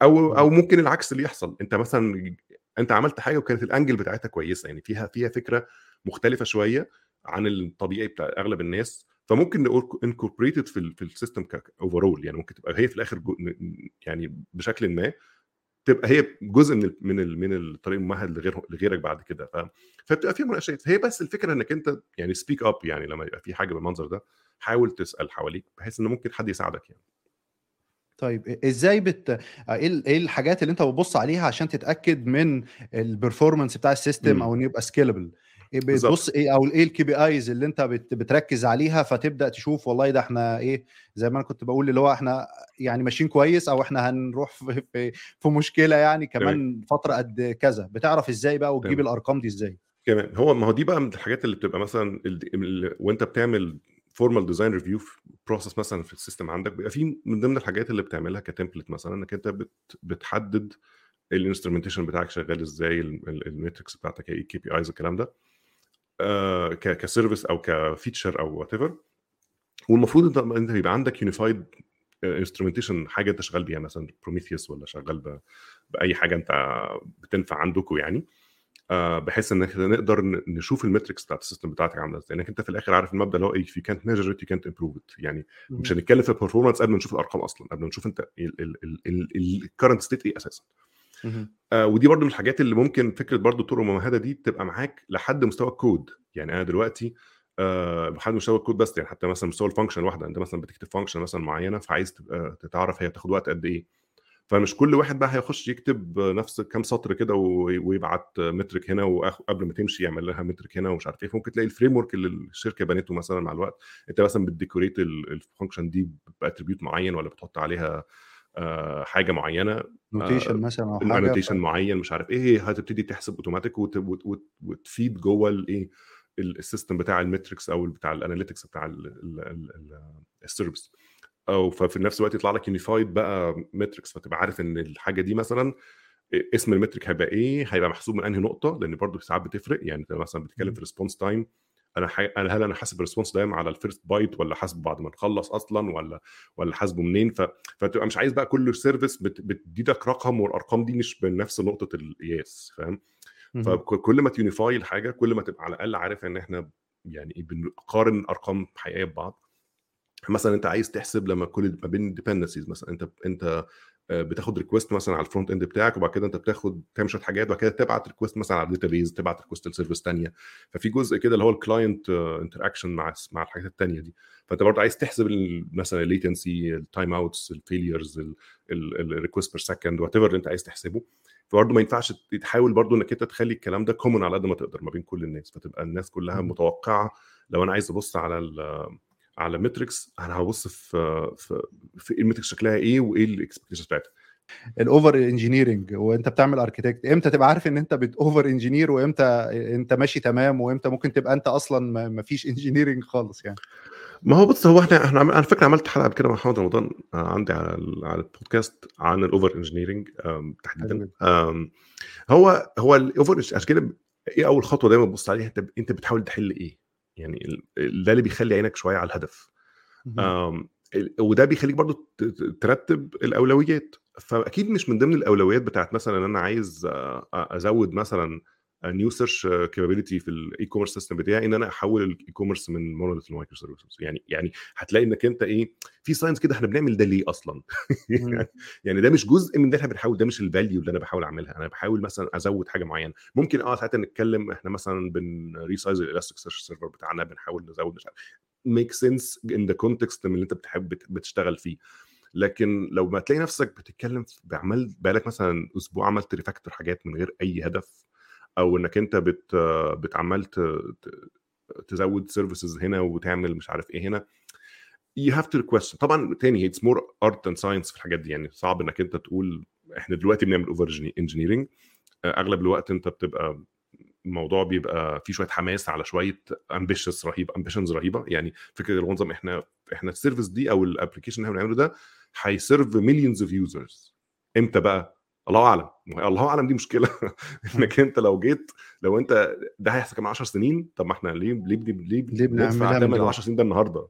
أو أو ممكن العكس اللي يحصل أنت مثلا أنت عملت حاجة وكانت ال angle بتاعتها كويسة يعني فيها فيها فكرة مختلفة شوية عن الطبيعي بتاع أغلب الناس فممكن نقول incorporate it في في ال system overall يعني ممكن تبقى هي في الآخر يعني بشكل ما تبقى هي جزء من ال من ال من الطريق الممهد لغير لغيرك بعد كده ف... فبتبقى فيها مناقشات. هي بس الفكرة إنك أنت يعني speak up يعني لما يبقى في حاجة بالمنظر ده حاول تسأل حواليك بحيث إن ممكن حد يساعدك يعني. طيب إزاي بت إيه إيه الحاجات اللي أنت بتبص عليها عشان تتأكد من ال performance بتاع ال system أو انه يبقى scalable بتبص إيه أو إيه ال KPIs اللي أنت بت بتركز عليها فتبدأ تشوف والله ده إحنا إيه زي ما أنا كنت بقول اللي هو إحنا يعني ماشيين كويس أو إحنا هنروح في في, في مشكلة يعني كمان فترة قد كذا. بتعرف إزاي بقى وتجيب الأرقام دي إزاي؟ كمان هو ما هو دي بقى من الحاجات اللي بتبقى مثلا وأنت بتعمل formal design review process مثلا في ال system عندك بيبقى في من ضمن الحاجات اللي بتعملها ك template مثلا إنك أنت بت بتحدد ال instrumentation بتاعك شغال إزاي ال metrics بتاعتك إيه ال KPIs الكلام ده آه ك service أو ك feature أو whatever والمفروض انت أنت يبقى عندك unified instrumentation حاجة أنت شغال بيها مثلا Prometheus ولا شغال بأي حاجة أنت بتنفع عندكم يعني. آه بحيث ان إحنا نقدر نشوف ال metrics بتاعت ال system بتاعتك عاملة إزاي. لانك أنت في الآخر عارف المبدأ اللي هو إيه في كانت ميجر ات كانت امبروف ات يعني مش هنتكلم في ال performance قبل ما نشوف الأرقام أصلا قبل ما نشوف أنت ال current state إيه أساسا. آه ودي برضو من الحاجات اللي ممكن فكرة برضو الطرق الممهده دي تبقى معاك لحد مستوى الكود يعني أنا دلوقتي آه لحد مستوى الكود بس يعني حتى مثلا مستوى ال function الواحده أنت مثلا بتكتب function مثلا معينة فعايز تبقى تعرف هي تاخد وقت قد إيه. فمش كل واحد بقى هيخش يكتب نفس كام سطر كده ويبعت metric هنا وقبل ما تمشي يعمل لها metric هنا ومش عارف إيه. ممكن تلاقي ال framework اللي الشركة بنته مثلا مع الوقت انت مثلا بت decorate ال function دي بأتريبيوت معين ولا بتحط عليها حاجة معينة نوتيشن مثلا أو حاجة نوتيشن معين مش عارف إيه هتبتدي تحسب اوتوماتيك وتفيد جوه الايه السيستم بتاع المتركس أو بتاع الاناليتكس بتاع السيرفيس أو ففي نفس الوقت يطلع لك يونيفايد بقى متركس فتبقى عارف إن الحاجة دي مثلا اسم المترك هيبقى إيه هيبقى محسوب من أنهي نقطة؟ لأن برضه ساعات بتفرق. يعني أنت مثلا بتتكلم في ريسبونس تايم أنا حي... أنا هل أنا حاسب الريسبونس تايم على الفيرست بايت ولا حاسبه بعد ما نخلص أصلا ولا ولا حاسبه منين؟ ف... فتبقى مش عايز بقى كل سيرفيس بت... بتديلك رقم والأرقام دي مش بنفس نقطة القياس فاهم؟ فكل ما تيونيفاي الحاجة كل ما تبقى على الأقل عارف إن إحنا يعني بنقارن أرقام حقيقية ببعض. مثلا أنت عايز تحسب لما كل ما بين ديبندنسيز مثلا أنت أنت آه، بتاخد ريكوست مثلا على الفرونت اند بتاعك وبعد كده أنت بتاخد تعمل شوية حاجات وبعد كده تبعت ريكوست مثلا على الداتا بيز تبعت ريكوست لسيرفيس ثانية ففي جزء كده اللي هو الكلاينت انتراكشن مع مع الحاجات الثانية دي. فأنت برضه عايز تحسب مثلا الليتنسي التايم اوتس الفيليرز الريكوست بير سكند وات ايفر اللي أنت عايز تحسبه. فبرضه ما ينفعش تحاول برضه إنك أنت تخلي الكلام ده كومن على قد ما تقدر ما بين كل الناس. فتبقى الناس كلها متوقعة. لو أنا عايز أبص على على متريكس أنا هبص في في, في المتريكس شكلها إيه وإيه الاكسبكتيشنز بتاعتها. الاوفر انجينيرنج وانت بتعمل اركيتكت إمتى تبقى عارف إن أنت بتوفر انجينير وإمتى أنت ماشي تمام وإمتى ممكن تبقى أنت أصلا ما فيش انجينيرنج خالص يعني. ما هو بص هو إحنا إحنا على فكرة عملت حلقة كده مع محمد رمضان آه، عندي على على البودكاست عن الاوفر انجينيرنج تحديدا. هو هو الاوفر عشان كده إيه أول خطوة دايما تبص عليها؟ أنت أنت بتحاول تحل إيه؟ يعني ده اللي بيخلي عينك شوية على الهدف. وده بيخليك برضو ترتب الأولويات. فأكيد مش من ضمن الأولويات بتاعت مثلا إن أنا عايز أزود مثلا نيو سيرش كابابيلتي في الاي كوميرس سيستم بتاعي إن أنا أحول الاي كوميرس من مونوليث لمايكرو سيرفيسز. يعني يعني هتلاقي إنك أنت إيه في ساينس كده إحنا بنعمل ده ليه أصلا؟ يعني ده مش جزء من ده إحنا بنحاول ده مش الفاليو اللي أنا بحاول أعملها. أنا بحاول مثلا أزود حاجة معينة. ممكن آه ساعتها نتكلم إحنا مثلا بنريسايز الالاستيك سيرش سيرفر بتاعنا بنحاول نزود مش عارف. ميك سنس ان ذا كونتكست من اللي أنت بتحب بتشتغل فيه. لكن لو ما تلاقي نفسك بتتكلم بعمل بقالك مثلا أسبوع عملت ريفاكتور حاجات من غير أي هدف أو إنك أنت بت بتعمل تزود سيرفيسز هنا وتعمل مش عارف إيه هنا you have to request. طبعا تاني اتس مور ارت اند ساينس في الحاجات دي يعني صعب إنك أنت تقول إحنا دلوقتي بنعمل اوفر انجينيرنج أغلب الوقت أنت بتبقى الموضوع بيبقى فيه شوية حماس على شوية امبيشنز رهيبه امبيشنز رهيبة. يعني فكرة المنظم إحنا إحنا السيرفيس دي أو الابلكيشن اللي إحنا بنعمله ده هيسيرف مليونز اوف يوزرز إمتى بقى؟ الله أعلم. الله أعلم دي مشكلة. إنك أنت لو جيت لو أنت ده هيحصل كمان 10 سنين طب ما إحنا ليه ليه ليه, ليه بندفع ثمن 10 سنين ده النهارده؟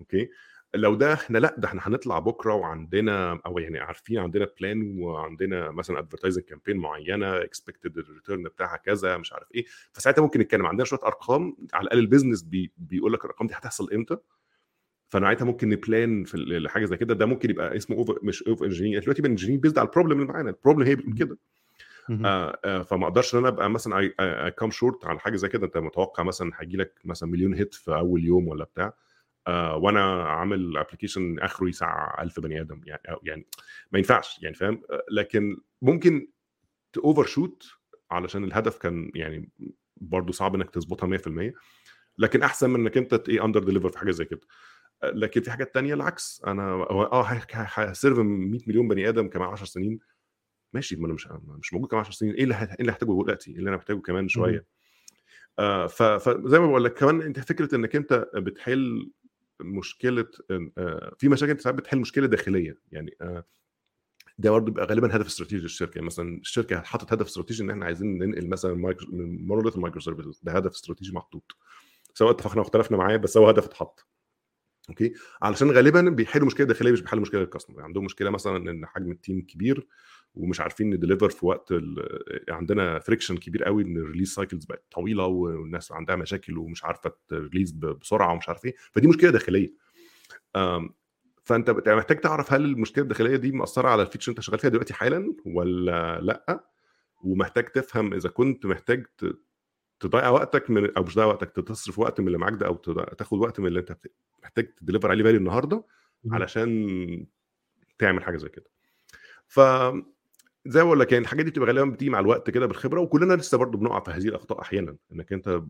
أوكي؟ لو ده إحنا لأ ده إحنا هنطلع بكرة وعندنا أو يعني عارفين عندنا بلان وعندنا مثلا ادفرتايزنج كامبين معينة اكسبكتد الريتيرن بتاعها كذا مش عارف إيه. فساعتها ممكن نتكلم. عندنا شوية أرقام على الأقل البيزنس بي بيقول لك الأرقام دي هتحصل إمتى؟ فنوعيتها ممكن نبلان في حاجة زي كده. ده ممكن يبقى اسمه اوفر مش اوفر انجينير دلوقتي انجينير بيزد على البروبلم اللي معانا. البروبلم هي بتقول كده. آه آه فما أقدرش ان أنا ابقى مثلا اي كام شورت على حاجة زي كده. انت متوقع مثلا هيجي لك مثلا مليون هيت في أول يوم ولا بتاع. آه وأنا عامل ابلكيشن آخره يسع 1000 بني آدم. يعني يعني ما ينفعش. يعني فاهم؟ آه، لكن ممكن اوفر شوت علشان الهدف كان يعني برضه صعب إنك تظبطها 100% لكن أحسن من إنك أنت إيه اندر ديليفر في حاجة زي كده. لكن في حاجات تانية العكس. أنا آه هسيرف 100 مليون بني آدم كمان 10 سنين. ماشي ما أنا مش مش موجود كمان 10 سنين. إيه اللي إيه اللي هحتاجه دلوقتي؟ إيه اللي أنا محتاجه كمان شوية؟ آه فزي ما بقول لك كمان أنت فكرة إنك أنت بتحل مشكلة آه في مشاكل أنت ساعات بتحل مشكلة داخلية. يعني آه ده برضه بيبقى غالبا هدف استراتيجي للشركة. يعني مثلا الشركة حاطط هدف استراتيجي إن إحنا عايزين ننقل مثلا من مونوليث المايكرو سيرفيسز. ده هدف استراتيجي محطوط. سواء اتفقنا أو اختلفنا معاه بس هو هدف اتحط. أوكي؟ علشان غالبا بيحلوا مشكلة داخلية مش بيحلوا مشكلة للكاستمر يعني عندهم مشكلة مثلا إن حجم التيم كبير ومش عارفين نديليفر في وقت عندنا فريكشن كبير قوي إن الريليز سايكلز بقت طويلة والناس عندها مشاكل ومش عارفة تريليز بسرعة ومش عارف إيه. فدي مشكلة داخلية. فأنت محتاج تعرف هل المشكلة الداخلية دي مأثرة على الفيتشر أنت شغال فيها دلوقتي حالا ولا لأ؟ ومحتاج تفهم إذا كنت محتاج تضيع وقتك من أو مش تضيع وقتك تصرف وقت من اللي معاك ده أو تاخد وقت من اللي أنت محتاج تديليفر عليه بالي النهارده علشان تعمل حاجة زي كده. ف زي ما بقول لك يعني الحاجات دي بتبقى غالبا بتيجي مع الوقت كده بالخبرة وكلنا لسه برضه بنقع في هذه الأخطاء أحيانا إنك أنت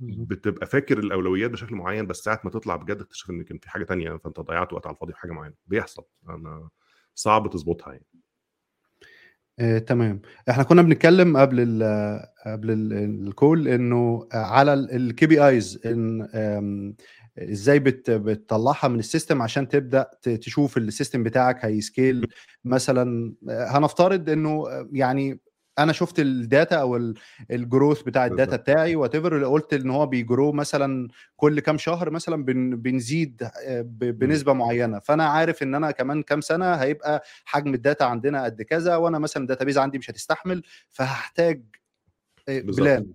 بتبقى فاكر الأولويات بشكل معين بس ساعة ما تطلع بجد تكتشف إن كان في حاجة تانية فأنت ضيعت وقت على الفاضي في حاجة معينة. بيحصل. أنا صعب تظبطها يعني. آه، تمام. إحنا كنا بنتكلم قبل ال قبل الكول إنه على الكي بي ايز إن إزاي بت بتطلعها من السيستم عشان تبدأ تشوف السيستم بتاعك هيسكيل. مثلا آه، هنفترض إنه آه، يعني أنا شفت الداتا أو ال- الجروث بتاع الداتا. بتاعي وات ايفر قلت إن هو بيجرو مثلا كل كام شهر مثلا بن بنزيد آه، ب- بنسبة معينة فأنا عارف إن أنا كمان كام سنة هيبقى حجم الداتا عندنا قد كذا وأنا مثلا الداتابيز عندي مش هتستحمل فهحتاج آه،. بلان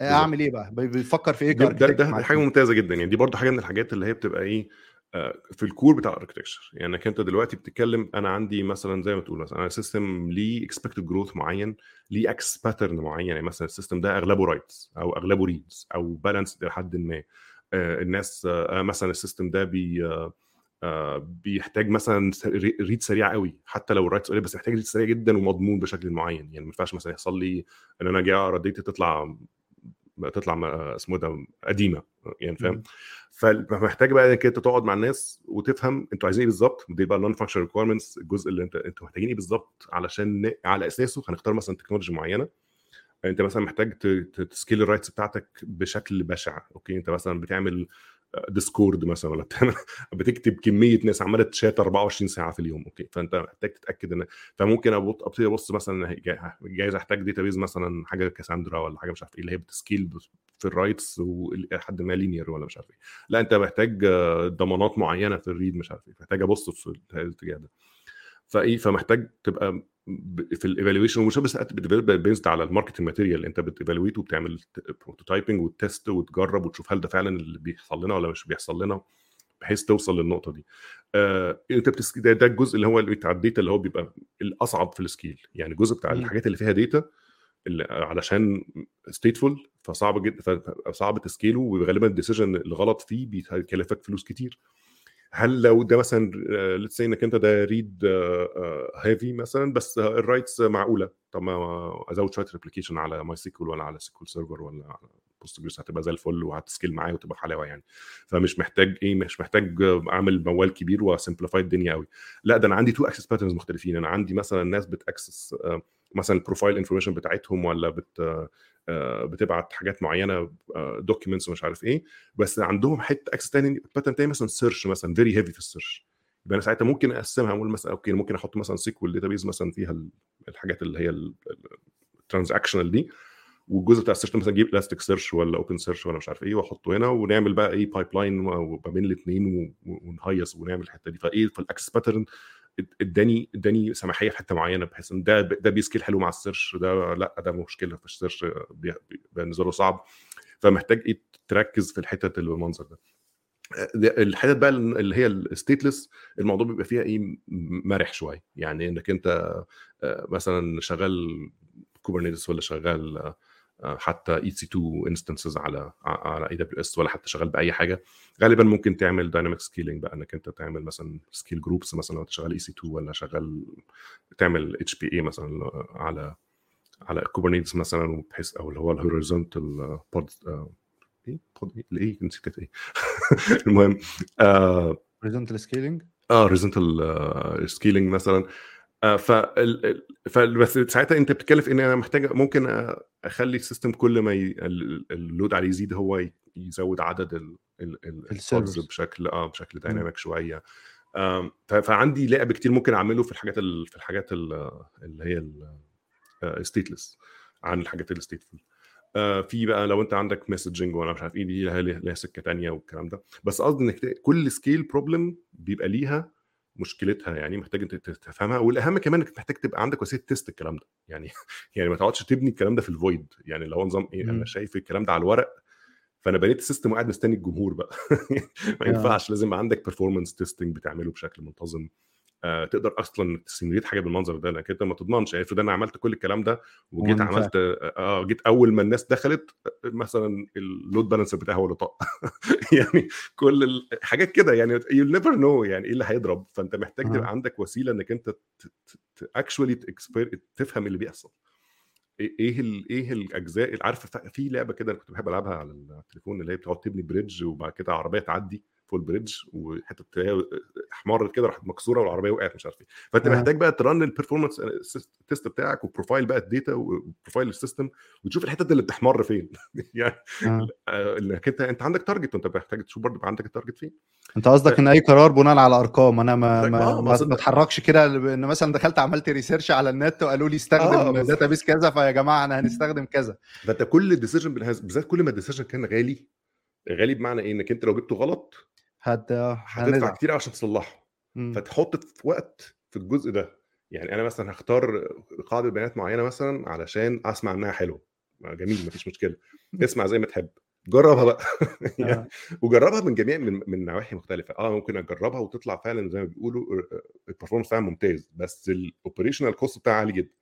أعمل إيه بقى بتفكر في إيه ده, ده, ده حاجة؟ ممتازة جدا يعني دي برضو حاجة من الحاجات اللي هي بتبقى إيه في الكور بتاع الاركتكشر يعني إنك أنت دلوقتي بتتكلم أنا عندي مثلا زي ما تقول مثلا أنا سيستم ليه اكسبكتد جروث معين ليه إكس باترن معين. يعني مثلا السيستم ده أغلبه رايتس أو أغلبه ريدز أو بالانس لحد ما. آه، الناس آه، مثلا السيستم ده بي آه، آه، بيحتاج مثلا read سريع قوي. حتى لو ال writes قليل بس محتاج read سريع جدا ومضمون بشكل معين. يعني ما ينفعش مثلا يحصل لي إن أنا جاي أقرأ تطلع تطلع م- اسمه ده قديمة يعني فاهم مم. فمحتاج بقى إنك أنت تقعد مع الناس وتفهم أنتوا عايزين إيه بالظبط دي بقى ال non-function requirements الجزء اللي أنت أنتوا محتاجين إيه بالظبط علشان. على أساسه هنختار مثلا technology معينة أنت مثلا محتاج ت scale ال writes بتاعتك بشكل بشع okay أنت مثلا بتعمل Discord مثلا ولا بتكتب كمية ناس عمالة تشات 24 ساعة في اليوم. okay. فأنت محتاج تتأكد إن فممكن أبتدي أبص مثلا جاي- جايز أحتاج database مثلا حاجة Cassandra ولا حاجة مش عارف إيه اللي هي بت scale في ال writes ولحد ما linear ولا مش عارف إيه. لا أنت محتاج آه، ضمانات معينة في ال read مش عارف إيه. محتاج أبص في الاتجاه ده. فإيه فمحتاج تبقى في ال evaluation ومش بس based على ال marketing material أنت بت evaluate وبتعمل prototyping و test وتجرب وتشوف هل ده فعلا اللي بيحصل لنا ولا مش بيحصل لنا بحيث توصل للنقطة دي. آه أنت بت sc... ده, ده الجزء اللي هو اللي بتاع ال data اللي هو بيبقى الأصعب في ال scale يعني الجزء بتاع. الحاجات اللي فيها data اللي علشان stateful فصعب جدا فصعب ت scale ه وغالبا ال decision الغلط فيه بيكلفك فلوس كتير. هل لو ده مثلا let's say إنك أنت ده read heavy مثلا بس ال writes معقولة. طب ما أزود شوية replication على MySQL ولا على SQL Server ولا على Postgres هتبقى زي الفل وهت scale معايا وتبقى حلاوة يعني. فمش محتاج إيه مش محتاج أعمل موال كبير و simplify الدنيا قوي لا ده أنا عندي two access patterns مختلفين. أنا عندي مثلا ناس بت access مثلا ال profile information بتاعتهم ولا بت آه، بتبعت حاجات معينة documents ومش عارف إيه بس عندهم حتة access تاني pattern تاني مثلا search مثلا very heavy في ال search يبقى أنا ساعتها ممكن أقسمها أقول مثلا okay ممكن أحط مثلا SQL database مثلا فيها ال- الحاجات اللي هي ال transactional دي والجزء بتاع ال search مثلا أجيب Elasticsearch ولا OpenSearch ولا مش عارف إيه وأحطه هنا ونعمل بقى إيه pipeline ما بين الاثنين ونهيص ونعمل الحتة دي. فإيه فال access pattern اداني اداني سماحية في حتة معينة بحيث إن ده ده بي scale حلو مع ال search ده لأ ده مشكلة في ال search بالنسبة له صعب. فمحتاج إيه تركز في الحتت اللي بالمنظر ده. ده- الحتت بقى اللي هي ال stateless الموضوع بيبقى فيها إيه مرح شوية. يعني إنك أنت آه، مثلا شغال Kubernetes ولا شغال آه، حتى EC2 instances على على AWS ولا حتى شغال بأي حاجة. غالبا ممكن تعمل dynamic scaling بقى إنك أنت تعمل مثلا scale groups مثلا لو أنت شغال EC2 ولا شغال تعمل HPA مثلا على على Kubernetes مثلا بحيث أو اللي هو ال horizontal pod إيه؟ بود إيه؟ الايه نسيت كانت إيه؟ المهم horizontal scaling آه horizontal scaling مثلا. آه ف ال- ف بس ساعتها أنت بتتكلم إن أنا محتاج ممكن أخلي ال system كل ما ي... ال- ال load عليه يزيد هو يزود عدد ال... ال... بشكل آه بشكل dynamic شوية. فعندي لعب كتير ممكن أعمله في الحاجات ال... في الحاجات ال... اللي هي ال stateless عن الحاجات ال stateful آه، في بقى لو أنت عندك messaging ولا مش عارف إيه دي لها سكة تانية والكلام ده. بس قصدي إنك كل scale problem بيبقى ليها مشكلتها يعني محتاج انت تفهمها والأهم كمان انك محتاج تبقى عندك وسيلة test الكلام ده. يعني يعني ما تقعدش تبني الكلام ده في ال void يعني لو نظام إيه. أنا شايف الكلام ده على الورق فأنا بنيت ال system وقاعد مستني الجمهور بقى. ما ينفعش لازم عندك performance testing بتعمله بشكل منتظم. آه تقدر أصلا ت simulate حاجة بالمنظر ده لأنك أنت ما تضمنش. يعني افرض أنا عملت كل الكلام ده وجيت عملت آه جيت أول ما الناس دخلت آه، مثلا ال load balancer بتاعي هو اللي طق. يعني كل الحاجات كده يعني you never know يعني إيه اللي هيضرب. فأنت محتاج أها. تبقى عندك وسيلة إنك أنت actually تفهم اللي بيحصل. إيه إيه ال- إيه الأجزاء عارف في لعبة كده أنا كنت بحب ألعبها على التليفون اللي هي بتقعد تبني bridge وبعد كده عربية تعدي. full bridge وحتة احمرت كده راحت مكسورة والعربية وقعت مش عارف إيه فأنت آه. محتاج بقى ت run ال performance test بتاعك وبروفايل بقى الداتا وبروفايل السيستم وتشوف الحتت اللي بتحمر فين يعني آه. آه، انك أنت أنت عندك target وأنت محتاج تشوف برضه عندك ال target فين أنت قصدك إن أي قرار بناء على أرقام أنا ما آه، ما, ما ما, اتحركش كده إن مثلا دخلت عملت research على النت وقالوا لي آه، استخدم بالظبط. database كذا فيا جماعة أنا هنستخدم كذا فأنت كل decision بالذات كل ما ال decision كان غالي غالي بمعنى إيه إنك أنت لو جبته غلط هت هتدفع هنزعل كتير عشان تصلحه. فتحط في وقت في الجزء ده. يعني أنا مثلا هختار قاعدة بيانات معينة مثلا علشان أسمع إنها حلوة. جميل مفيش مشكلة. اسمع زي ما تحب. جربها بقى. يعني آه. وجربها من جميع من, من نواحي مختلفة. آه ممكن أجربها وتطلع فعلا زي ما بيقولوا ال performance بتاعها ممتاز. بس ال operational cost بتاعها عالي جدا.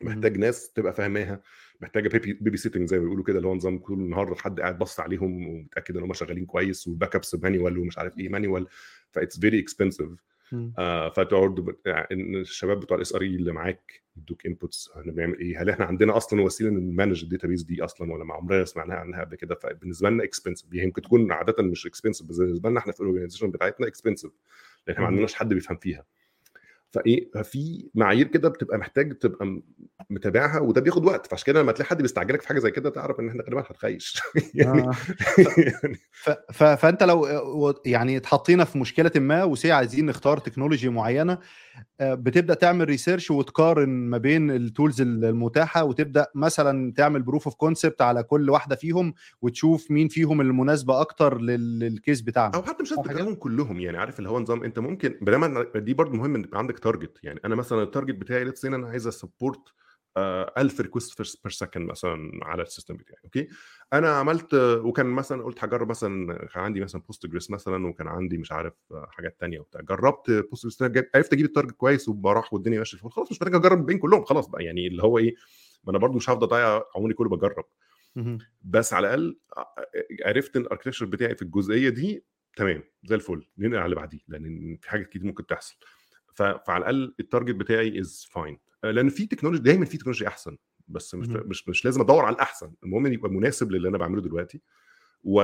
محتاج ناس تبقى فاهماها. محتاجة baby, baby sitting زي ما بيقولوا كده اللي هو نظام طول النهار حد قاعد بص عليهم ومتأكد إن هم شغالين كويس وال backups manual ومش عارف إيه manual ف that's very expensive فتقعد يعني الشباب بتوع ال SRE اللي معاك يدوك inputs إحنا بنعمل إيه؟ هل إحنا عندنا أصلا وسيلة ن manage ال database دي أصلا ولا ما عمرنا سمعناها عنها قبل كده؟ فبالنسبة لنا expensive هي يمكن تكون عادة مش expensive بس بالنسبة لنا إحنا في ال organization بتاعتنا expensive لأن إحنا ما. عندناش حد بيفهم فيها. فإيه ففي معايير كده بتبقى محتاج تبقى متابعها وده بياخد وقت فعشان كده لما تلاقي حد بيستعجلك في حاجة زي كده تعرف إن إحنا غالبا هنخيش يعني آه. يعني ف... ف... فأنت لو يعني اتحطينا في مشكلة ما واحنا عايزين نختار technology معينة آه، بتبدأ تعمل research وتقارن ما بين ال tools المتاحة وتبدأ مثلا تعمل proof of concept على كل واحدة فيهم وتشوف مين فيهم المناسبة أكتر لل... لل case بتاعنا. أو حتى مش لازم كلهم يعني عارف اللي هو نظام أنت ممكن بينما دي برضه مهم إن يبقى عندك target يعني أنا مثلا ال target بتاعي let's أنا عايز support 1000 request per second مثلا على ال system بتاعي okay؟ أنا عملت وكان مثلا قلت هجرب مثلا كان عندي مثلا Postgres مثلا وكان عندي مش عارف حاجات تانية وبتاع. جربت Postgres عرفت أجيب ال target كويس وبراح والدنيا ماشية خلاص مش محتاج أجرب بين كلهم خلاص بقى. يعني اللي هو إيه ما أنا برضه مش هفضل أضيع عمري كله بجرب. بس على الأقل عرفت إن ال architecture بتاعي في الجزئية دي تمام زي الفل. ننقل على اللي بعديه لأن في حاجات كتير ممكن تحصل. فعلى الأقل ال target بتاعي is fine لأن في technology دايما في technology أحسن بس مش. مش مش لازم أدور على الأحسن المهم إن يبقى مناسب للي أنا بعمله دلوقتي و...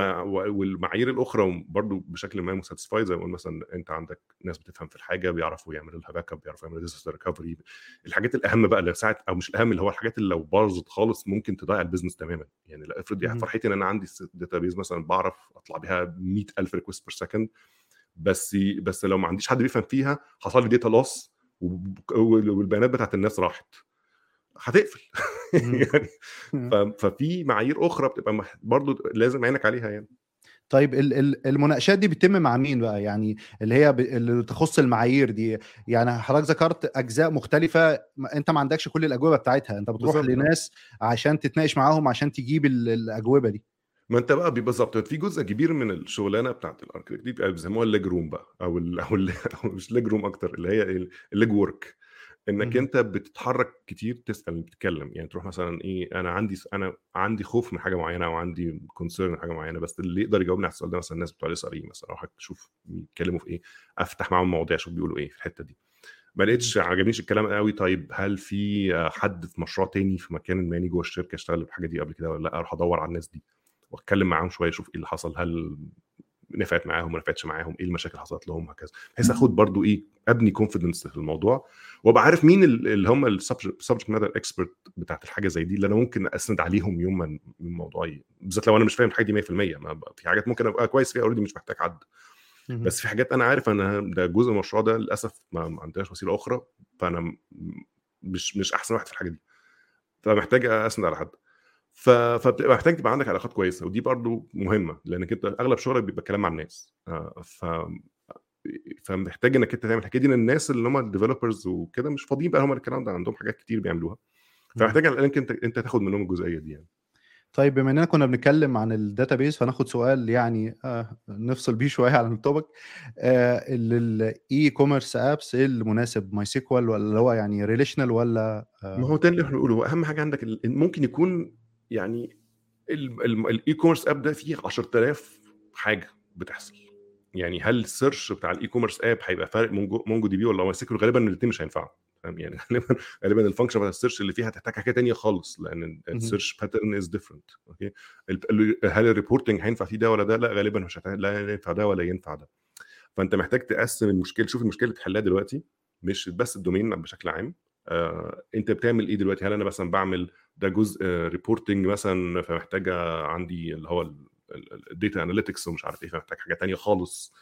والمعايير الأخرى برضو بشكل ما satisfied زي ما قلنا مثلا أنت عندك ناس بتفهم في الحاجة بيعرفوا يعملوا لها backup بيعرفوا يعملوا disaster recovery الحاجات الأهم بقى اللي ساعة أو مش الأهم اللي هو الحاجات اللي لو باظت خالص ممكن تضيع ال business تماما يعني لا افرض يعني. فرحتي إن أنا عندي database مثلا بعرف أطلع بيها 100000 request per second بس بس لو ما عنديش حد بيفهم فيها حصل لي data loss والبيانات بتاعت الناس راحت. هتقفل. يعني ففي معايير أخرى بتبقى برضو لازم عينك عليها يعني. طيب ال- ال- المناقشات دي بتتم مع مين بقى؟ يعني اللي هي اللي تخص المعايير دي. يعني حضرتك ذكرت أجزاء مختلفة أنت ما عندكش كل الأجوبة بتاعتها. أنت بتروح بالظبط. لناس عشان تتناقش معاهم عشان تجيب ال- الأجوبة دي. ما انت بقى بيبقى بالظبط في جزء كبير من الشغلانة بتاعت ال architect دي بيبقى بيسموها ال leg room بقى أو ال أو, ال أو مش leg room أكتر اللي هي ال leg work إنك. أنت بتتحرك كتير تسأل بتتكلم. يعني تروح مثلا إيه أنا عندي أنا عندي خوف من حاجة معينة أو عندي concern من حاجة معينة بس اللي يقدر يجاوبني على السؤال ده مثلا الناس بتوع ال SRE مثلا أروح أشوف بيتكلموا في إيه أفتح معاهم مواضيع أشوف بيقولوا إيه في الحتة دي. ما لقيتش عجبنيش الكلام قوي طيب هل في حد في مشروع تاني في مكان ما جوه الشركة اشتغل بالحاجة دي قبل كده ولا لأ؟ أروح أدور على الناس دي. واتكلم معاهم شوية أشوف إيه اللي حصل هل نفعت معاهم ما نفعتش معاهم إيه المشاكل اللي حصلت لهم هكذا بحيث آخد برضو إيه أبني confidence في الموضوع وأبقى عارف مين ال- اللي هم ال subject matter expert بتاعت الحاجة زي دي اللي أنا ممكن أسند عليهم يوم ما الموضوع بالذات لو أنا مش فاهم الحاجة دي 100% ما بقى- في حاجات ممكن أبقى كويس فيها already مش محتاج حد. بس في حاجات أنا عارف أنا ده جزء من المشروع ده للأسف ما عندناش وسيلة أخرى فأنا مش مش أحسن واحد في الحاجة دي. فمحتاج أسند على حد. ف... فبتبقى محتاج تبقى عندك علاقات كويسة ودي برضو مهمة لأنك أنت أغلب شغلك بيبقى كلام مع الناس. آه، ف فمحتاج إنك أنت تعمل الحكاية دي لأن الناس اللي هم ال developers وكده مش فاضيين بقى هم الكلام ده عندهم حاجات كتير بيعملوها. فمحتاج على أنت أنت تاخد منهم الجزئية دي يعني. طيب بما إننا كنا بنتكلم عن ال database فناخد سؤال يعني آه نفصل بيه شوية عن ال topic. آه ال e-commerce apps إيه المناسب MySQL ولا هو يعني relational ولا ما هو ده اللي إحنا بنقوله. أهم حاجة عندك ممكن يكون يعني ال e-commerce app ده فيه 10000 حاجة بتحصل. يعني هل ال search بتاع ال e-commerce app هيبقى فارق Mongo, MongoDB ولا MySQL غالبا الاثنين مش هينفعوا. فاهم؟ يعني غالبا غالبا ال function بتاع ال search اللي فيها هتحتاج حاجة تانية خالص لأن. ال search pattern is different okay؟ هل ال reporting هينفع فيه ده ولا ده؟ لا غالبا مش هت- لا ينفع ده ولا ينفع ده. فأنت محتاج تقسم المشكلة شوف المشكلة اللي تحلها دلوقتي مش بس ال domain بشكل عام. آه، أنت بتعمل إيه دلوقتي؟ هل أنا مثلا بعمل ده جزء reporting مثلا فمحتاجة عندي اللي هو ال data analytics ومش عارف إيه فمحتاج حاجة تانية خالص.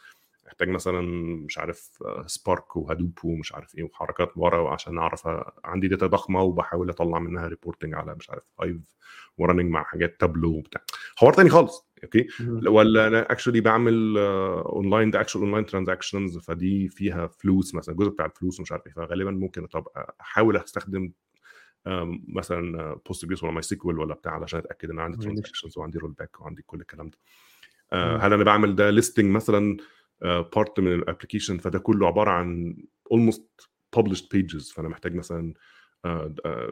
محتاج مثلا مش عارف Spark و Hadoop ومش عارف إيه وحركات ورا عشان أعرف عندي data ضخمة وبحاول أطلع منها reporting على مش عارف Hive running مع حاجات تابلو وبتاع. حوار تاني خالص okay. ولا أنا actually بعمل اونلاين ده actual online transactions فدي فيها فلوس مثلا الجزء بتاع الفلوس ومش عارف إيه فغالبا ممكن طب أحاول أستخدم مثلا Postgres ولا MySQL ولا بتاع علشان أتأكد إن عندي Relation. transactions وعندي rollback وعندي كل الكلام ده آه،. هل أنا بعمل ده listing مثلا part من ال application فده كله عبارة عن almost published pages فأنا محتاج مثلا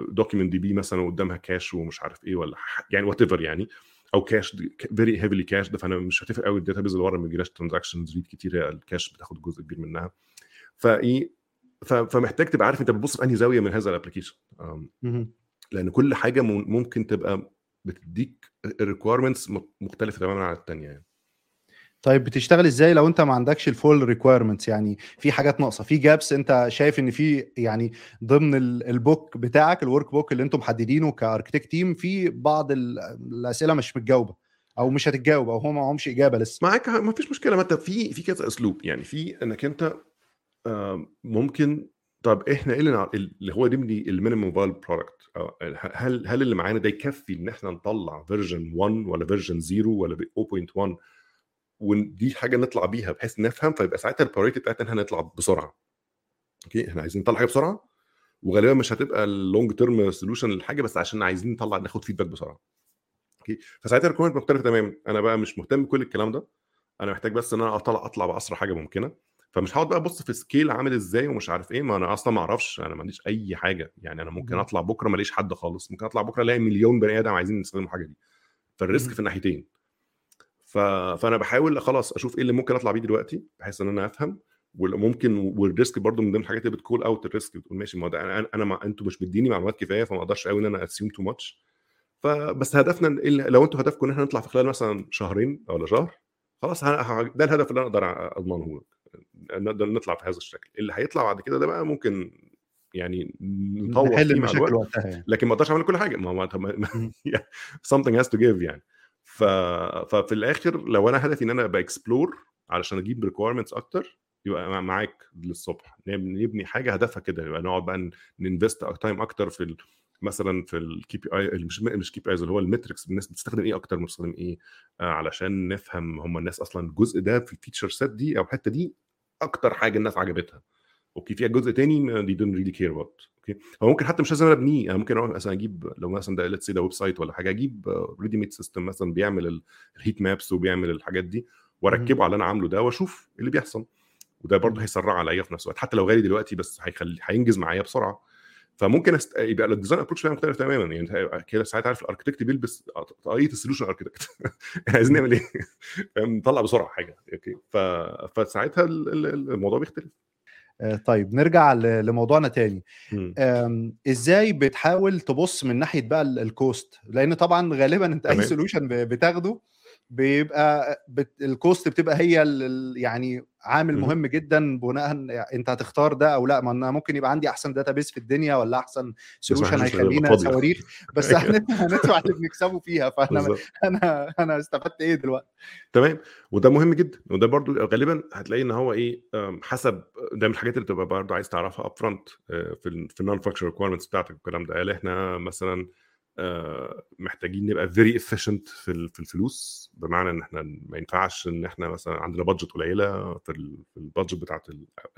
document DB مثلا قدامها cache ومش عارف إيه ولا يعني whatever يعني أو cache very heavily cached ده فأنا مش هتفق قوي ال database اللي ورا ما بيجيلاش transactions read كتير هي ال cache بتاخد جزء كبير منها فإيه فمحتاج تبقى عارف انت بتبص في انهي زاوية من هذا ال application. لأن كل حاجة مم- ممكن تبقى بتديك ال requirements مختلفة تماما عن الثانية يعني. طيب بتشتغل إزاي لو أنت ما عندكش ال full requirements يعني في حاجات ناقصة في gaps أنت شايف إن في يعني ضمن ال- ال book بتاعك ال workbook اللي أنتم محددينه ك architect team في بعض ال- الأسئلة مش متجاوبة أو مش هتتجاوب أو هم معهمش إجابة لسه. معاك ما فيش مشكلة. ما أنت في في كذا اسلوب يعني. في إنك أنت آه، ممكن. طب إحنا إيه اللي هو نبني ال minimum viable product هل هل اللي معانا ده يكفي إن إحنا نطلع version 1 ولا version 0 ولا 0.1 ودي حاجة نطلع بيها بحيث نفهم فيبقى ساعتها ال priority بتاعتنا ان إحنا نطلع بسرعة. okay؟ إحنا عايزين نطلع حاجة بسرعة وغالبا مش هتبقى ال long term solution للحاجة بس عشان عايزين نطلع ناخد feedback بسرعة. okay؟ فساعتها ال requirement مختلفة تماما. أنا بقى مش مهتم بكل الكلام ده. أنا محتاج بس إن أنا أطلع أطلع بأسرع حاجة ممكنة. فمش هقعد بقى أبص في scale عامل إزاي ومش عارف إيه ما أنا أصلا ما أعرفش أنا ما عنديش أي حاجة يعني أنا ممكن. أطلع بكرة ما ألاقيش حد خالص ممكن أطلع بكرة ألاقي مليون بني آدم عايزين يستخدموا الحاجة دي فال risk. في الناحيتين ف... فأنا بحاول خلاص أشوف إيه اللي ممكن أطلع بيه دلوقتي بحيث إن أنا أفهم وممكن وال risk برضو من ضمن الحاجات اللي بت call out ال risk بتقول ماشي ما ده أنا أنا ما أنتوا مش مديني معلومات كفاية فما أقدرش قوي إن أنا assume too much فبس هدفنا لو أنتوا هدفكم إن إحنا نطلع في خلال مثلا شهرين ولا شهر خلاص ده الهدف اللي أنا أقدر أضمنه لك نقدر نطلع في هذا الشكل. اللي هيطلع بعد كده ده بقى ممكن يعني نطور نحل المشاكل وقتها يعني. لكن ما أقدرش اعمل كل حاجة. ما هو something has to give يعني. ف... ففي الآخر لو أنا هدفي إن أنا ب explore علشان أجيب requirements أكتر يبقى مع- معاك للصبح. نب- نبني حاجة هدفها كده يبقى نقعد بقى ن invest time أكتر في. مثلا في ال KPI مش مش KPIs اللي هو ال metrics الناس بتستخدم إيه أكتر؟ بتستخدم إيه؟ آه علشان نفهم هم الناس أصلا الجزء ده في ال feature set دي أو الحتة دي أكتر حاجة الناس عجبتها. okay فيها جزء تاني they don't really care about okay هو ممكن حتى مش لازم أنا أبنيه أنا ممكن أروح مثلا أجيب لو مثلا ده let's ده website ولا حاجة أجيب ready made system مثلا بيعمل ال heat maps وبيعمل الحاجات دي وأركبه على اللي أنا عامله ده وأشوف إيه اللي بيحصل. وده برضه. هيسرع عليا في نفس الوقت. حتى لو غالي دلوقتي بس هيخلي هينجز معايا بسرعة. فممكن أست... يبقى ال design approach بتاعي مختلف تماما. يعني أنت كده ساعات عارف ال architect بيلبس طاقيه ال solution architect عايزين نعمل إيه؟ نطلع بسرعة حاجة. okay. ف... فساعتها ال- ال- الموضوع بيختلف. آه، طيب نرجع لموضوعنا تاني. إزاي بتحاول تبص من ناحية بقى ال- ال cost لأن طبعا غالبا أنت أي. solution بتاخده بيبقى بت ال cost بتبقى هي ال- يعني عامل مهم. مهم جدا بناء انت هتختار ده أو لأ ما أنا ممكن يبقى عندي أحسن database في الدنيا ولا أحسن يبقى هيخلينا. صواريخ بس أيوة. هن- هندفع اللي بنكسبه فيها فأنا بالظبط أنا أنا استفدت إيه دلوقتي تمام وده مهم جدا وده برضو غالبا هتلاقي إن هو إيه حسب ده من الحاجات اللي تبقى برضو عايز تعرفها up front في ال في ال non-functional requirements بتاعتك والكلام ده هل إحنا مثلا آه، محتاجين نبقى very efficient في في الفلوس بمعنى إن إحنا ما ينفعش إن إحنا مثلا عندنا budget قليلة في ال- في ال budget بتاعت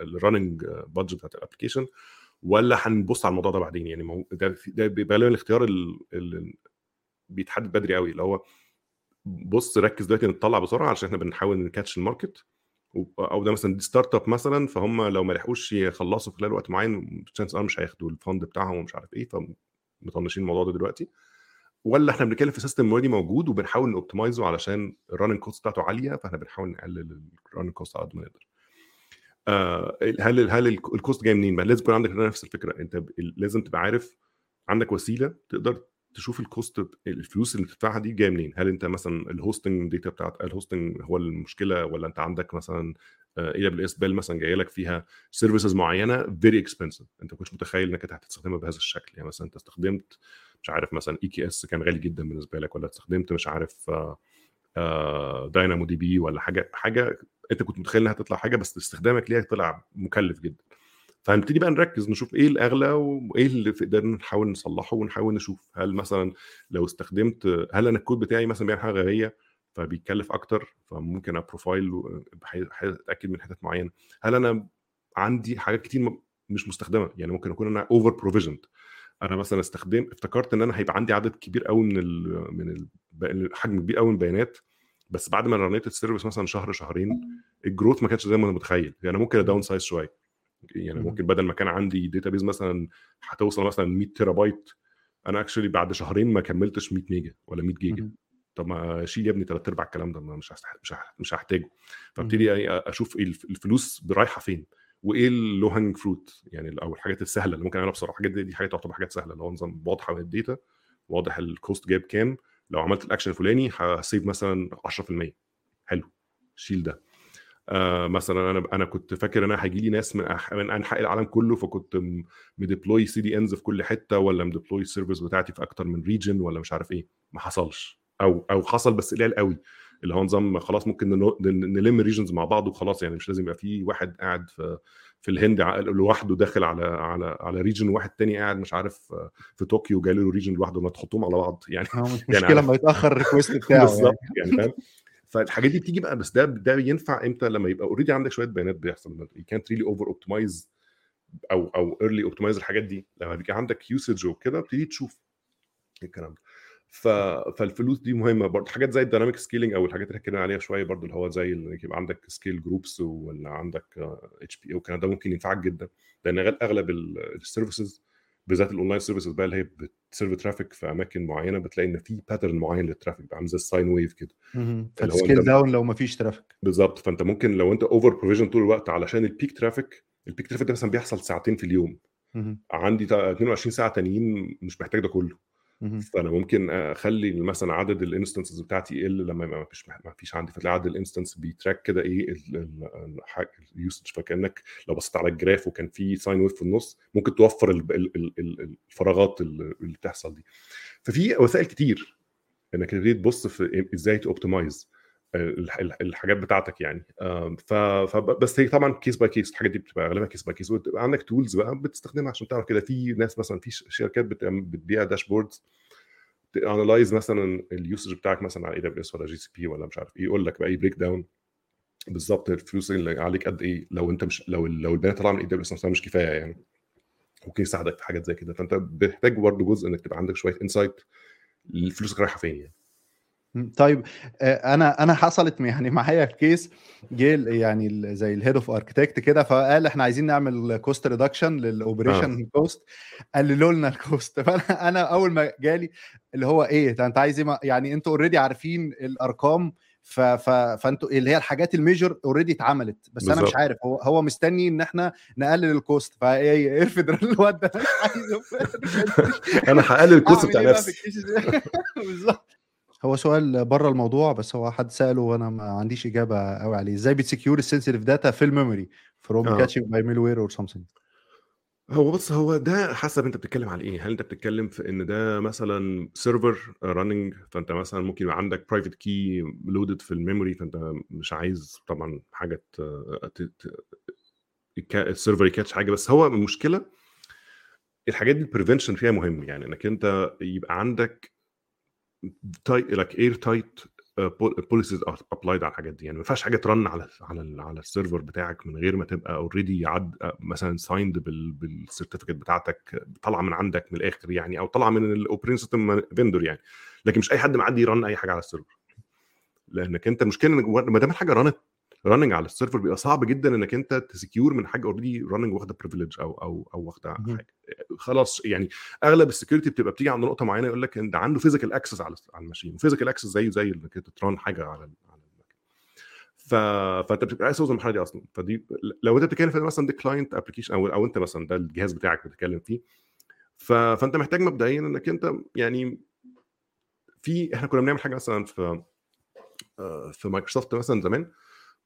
ال running budget بتاعت ال application ولا هنبص على الموضوع ده بعدين؟ يعني ده ده بيبقى الاختيار ال- اللي بيتحدد بدري قوي اللي هو بص ركز دلوقتي نطلع بسرعة عشان إحنا بنحاول ن catch ال market أو ده مثلا دي startup مثلا فهم لو ما لحقوش يخلصوا خلال وقت معين chance مش هياخدوا ال fund بتاعهم ومش عارف إيه فمطنشين الموضوع ده دلوقتي ولا إحنا بنتكلم في system already موجود وبنحاول ن optimize ه علشان ال running cost بتاعته عالية فإحنا بنحاول نقلل ال running cost على قد ما نقدر. آه هل هل ال cost جاي منين؟ ما لازم يكون عندك نفس الفكرة. أنت لازم تبقى عارف عندك وسيلة تقدر تشوف ال cost الفلوس اللي بتدفعها دي جاية منين. هل أنت مثلا ال hosting data بتاعت ال hosting هو المشكلة ولا أنت عندك مثلا AWS bill مثلا جاية لك فيها services معينة very expensive أنت ما كنتش متخيل إنك هتستخدمها بهذا الشكل. يعني مثلا أنت استخدمت مش عارف مثلا EKS كان غالي جدا بالنسبة لك ولا استخدمت مش عارف DynamoDB ولا حاجة حاجة أنت كنت متخيل إنها تطلع حاجة بس استخدامك ليها طلع مكلف جدا. فهنبتدي بقى نركز نشوف إيه الأغلى وإيه اللي قدرنا نحاول نصلحه ونحاول نشوف هل مثلا لو استخدمت هل أنا الكود بتاعي مثلا بيعمل حاجة غبية؟ فبيتكلف أكتر فممكن ا profile أتأكد من حتت معينة. هل أنا عندي حاجات كتير مش مستخدمة؟ يعني ممكن أكون أنا over-provisioned أنا مثلا استخدم افتكرت إن أنا هيبقى عندي عدد كبير قوي من ال من الحجم كبير قوي من البيانات بس بعد ما run يت ال service مثلا شهر شهرين ال growth ما كانش زي ما أنا متخيل. يعني ممكن ا downsize شوية. يعني ممكن بدل ما كان عندي database مثلا هتوصل مثلا 100 تيرا بايت أنا actually بعد شهرين ما كملتش 100 mega ولا 100 جيجا. طب ما اشيل يا ابني ثلاث أرباع الكلام ده مش مش مش هحتاجه. فابتدي أشوف الفلوس رايحة فين وإيه ال low hanging fruit يعني أو الحاجات السهلة اللي ممكن أعملها بسرعة. الحاجات دي, دي حاجات تعتبر حاجات سهلة اللي هو نظام واضحة من ال data واضح ال cost جايب كام. لو عملت الاكشن الفلاني ه save مثلا 10% حلو. شيل ده. آه مثلا أنا أنا كنت فاكر أنا هيجي لي ناس من أح... من أنحاء العالم كله فكنت م deploy CDNs في كل حتة ولا م deploy ال service بتاعتي في أكتر من region ولا مش عارف إيه. ما حصلش. أو أو حصل بس قليل قوي اللي هو نظام خلاص ممكن نلم regions مع بعض وخلاص يعني مش لازم يبقى في واحد قاعد في في الهند لوحده داخل على على على region واحد تاني قاعد مش عارف في طوكيو جاي له region لوحده ما تحطهم على بعض يعني مش يعني مشكلة لما يتأخر ال request بتاعه بالظبط يعني. فاهم؟ فالحاجات دي بتيجي بقى بس ده ده ينفع إمتى؟ لما يبقى already عندك شوية بيانات بيحصل يو كانت ريلي اوفر اوبتمايز أو أو early optimize الحاجات دي. لما بيجي عندك usage وكده بتبتدي تشوف الكلام ده. ف... فالفلوس دي مهمة برضه. حاجات زي ال dynamic scaling أو الحاجات اللي اتكلمنا عليها شوية برضه اللي هو زي اللي يبقى عندك scale groups ولا عندك HPA أو والكلام ده ممكن ينفعك جدا. لأن أغلب ال services بالذات ال online services بقى اللي هي بت serve traffic في أماكن معينة بتلاقي إن في pattern معين لل traffic بقى عامل زي ال sine wave كده. فال scale down لو ما فيش traffic بالظبط فأنت ممكن لو أنت over-provision طول الوقت علشان ال peak traffic ال peak traffic ده مثلا بيحصل ساعتين في اليوم. عندي 22 ساعة تانيين مش محتاج ده كله. فأنا ممكن أخلي مثلا عدد ال instances بتاعتي يقل لما ما فيش ما فيش عندي فتلاقي عدد ال instances بي track كده إيه ال usage فكأنك لو بصيت على ال graph وكان في sine wave في النص ممكن توفر الفراغات اللي بتحصل دي. ففي وسائل كتير إنك تبتدي تبص في إزاي ت optimize الحاجات بتاعتك يعني. فبس هي طبعا case by case الحاجات دي بتبقى اغلبها case by case وتبقى عندك tools بقى بتستخدمها عشان تعرف كده. في ناس مثلا في شركات بتبيع dashboards ت analyze مثلا ال usage بتاعك مثلا على AWS ولا GCP ولا مش عارف إيه يقول لك بقى breakdown بالظبط الفلوس اللي عليك قد إيه لو أنت مش لو لو البيانات طالعة من AWS نفسها مش كفاية يعني. ممكن يساعدك في حاجات زي كده. فأنت بتحتاج برضه جزء إنك تبقى عندك شوية insight فلوسك رايحة فين يعني. طيب أنا أنا حصلت يعني معايا case جه يعني زي ال head of architect كده فقال إحنا عايزين نعمل cost reduction لل operation cost قللوا لنا ال cost فأنا أنا أول ما جالي اللي هو إيه أنت عايز إيه؟ يعني أنتوا already عارفين الأرقام ف ف فأنتوا اللي هي الحاجات ال major already اتعملت. بس بالزبط. أنا مش عارف هو هو مستني إن إحنا نقلل ال cost فايه ارفد الواد ده أنا هقلل ال cost بتاع نفسي؟ بالظبط. هو سؤال بره الموضوع بس هو حد سأله وأنا ما عنديش إجابة قوي عليه. إزاي بت secure ال sensitive data في ال memory؟ from catching by malware or something هو بص هو ده حسب أنت بتتكلم على إيه. هل أنت بتتكلم في إن ده مثلا server running فأنت مثلا ممكن يبقى عندك private key loaded في ال memory فأنت مش عايز طبعا حاجة ال server ي catch حاجة. بس هو المشكلة الحاجات دي ال prevention فيها مهم. يعني إنك أنت يبقى عندك tight لك airtight policies applied على الحاجات دي. يعني ما ينفعش حاجة ت run على على على ال server بتاعك من غير ما تبقى already عد مثلا signed بال certificate بتاعتك طالعة من عندك من الآخر يعني أو طالعة من ال operating system vendor يعني. لكن مش أي حد معدي ي run أي حاجة على ال server. لأنك أنت المشكلة إنك ما دام الحاجة run ت running على ال server بيبقى صعب جدا إنك أنت ت secure من حاجة already running واخدة privilege أو أو أو واخدة حاجة. خلاص يعني أغلب ال security بتبقى بتيجي عند نقطة معينة يقول لك انت عنده physical access على على ال machine physical access زي زي إنك أنت ت run حاجة على ف... فأنت بتبقى عايز توصل المرحله دي أصلا. فدي لو أنت بتتكلم في مثلا دي client application أو أو أنت مثلا ده الجهاز بتاعك بتتكلم فيه. ف... فأنت محتاج مبدئيا إنك أنت يعني في إحنا كنا بنعمل حاجة مثلا في آه، في مايكروسوفت مثلا زمان.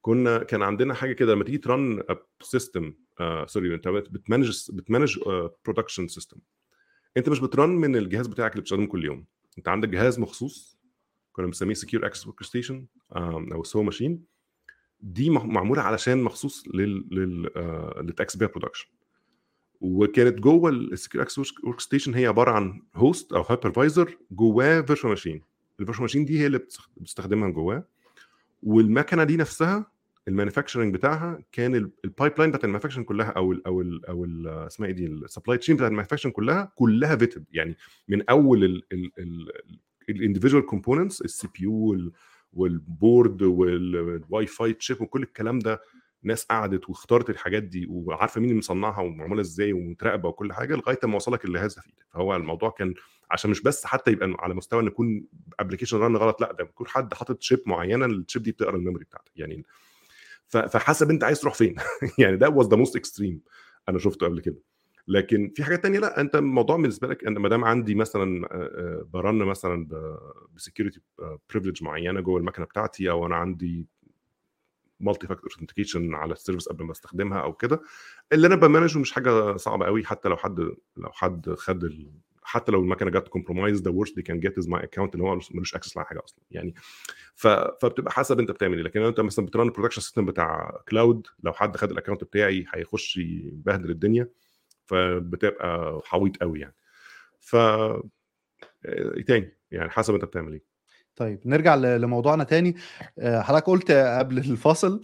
كنا كان عندنا حاجة كده لما تيجي ت run system sorry انت بت manage بت manage production system انت مش بت run من الجهاز بتاعك اللي بتستخدمه كل يوم. انت عندك جهاز مخصوص كنا بنسميه secure access workstation أو SAW machine. دي معمولة علشان مخصوص لل لل لل ت access بيها production وكانت جوه ال secure access workstation هي عبارة عن host أو hypervisor جواه virtual machine ال virtual machine دي هي اللي بتستخدمها جواه. والمكنة دي نفسها ال manufacturing بتاعها كان ال pipeline بتاعت ال manufacturing كلها أو ال أو ال أو ال اسمها إيه دي ال supply chain بتاعت ال manufacturing كلها كلها vetted يعني من أول ال individual components ال CPU وال board وال Wi-Fi chip وكل الكلام ده ناس قعدت واختارت الحاجات دي وعارفة مين اللي مصنعها ومعمولة إزاي ومتراقبة وكل حاجة لغاية ما وصلك الجهاز ده في إيدك فهو الموضوع كان عشان مش بس حتى يبقى على مستوى إن يكون application ران غلط لأ ده بيكون حد حاطط chip معينة ال chip دي بتقرأ ال memory بتاعتك يعني فحسب أنت عايز تروح فين يعني ده was the most extreme أنا شفته قبل كده لكن في حاجات تانية لأ أنت الموضوع بالنسبة لك أنا ما دام عندي مثلا ب run مثلا ب security privilege معينة جوه المكنة بتاعتي أو أنا عندي multi-factor authentication على ال service قبل ما أستخدمها أو كده اللي أنا ب manage ه مش حاجة صعبة قوي حتى لو حد لو حد خد. حتى لو المكنة جت compromised the worst they can get is my account اللي هو ملوش access على حاجة أصلا. يعني ف... فبتبقى حسب أنت بتعمل إيه. لكن لو أنت مثلا بت run ال production system بتاع cloud لو حد خد ال account بتاعي هيخش يبهدل الدنيا. فبتبقى حويط قوي يعني. ف تاني؟ يعني حسب أنت بتعمل إيه. طيب نرجع لموضوعنا تاني. حضرتك قلت قبل الفاصل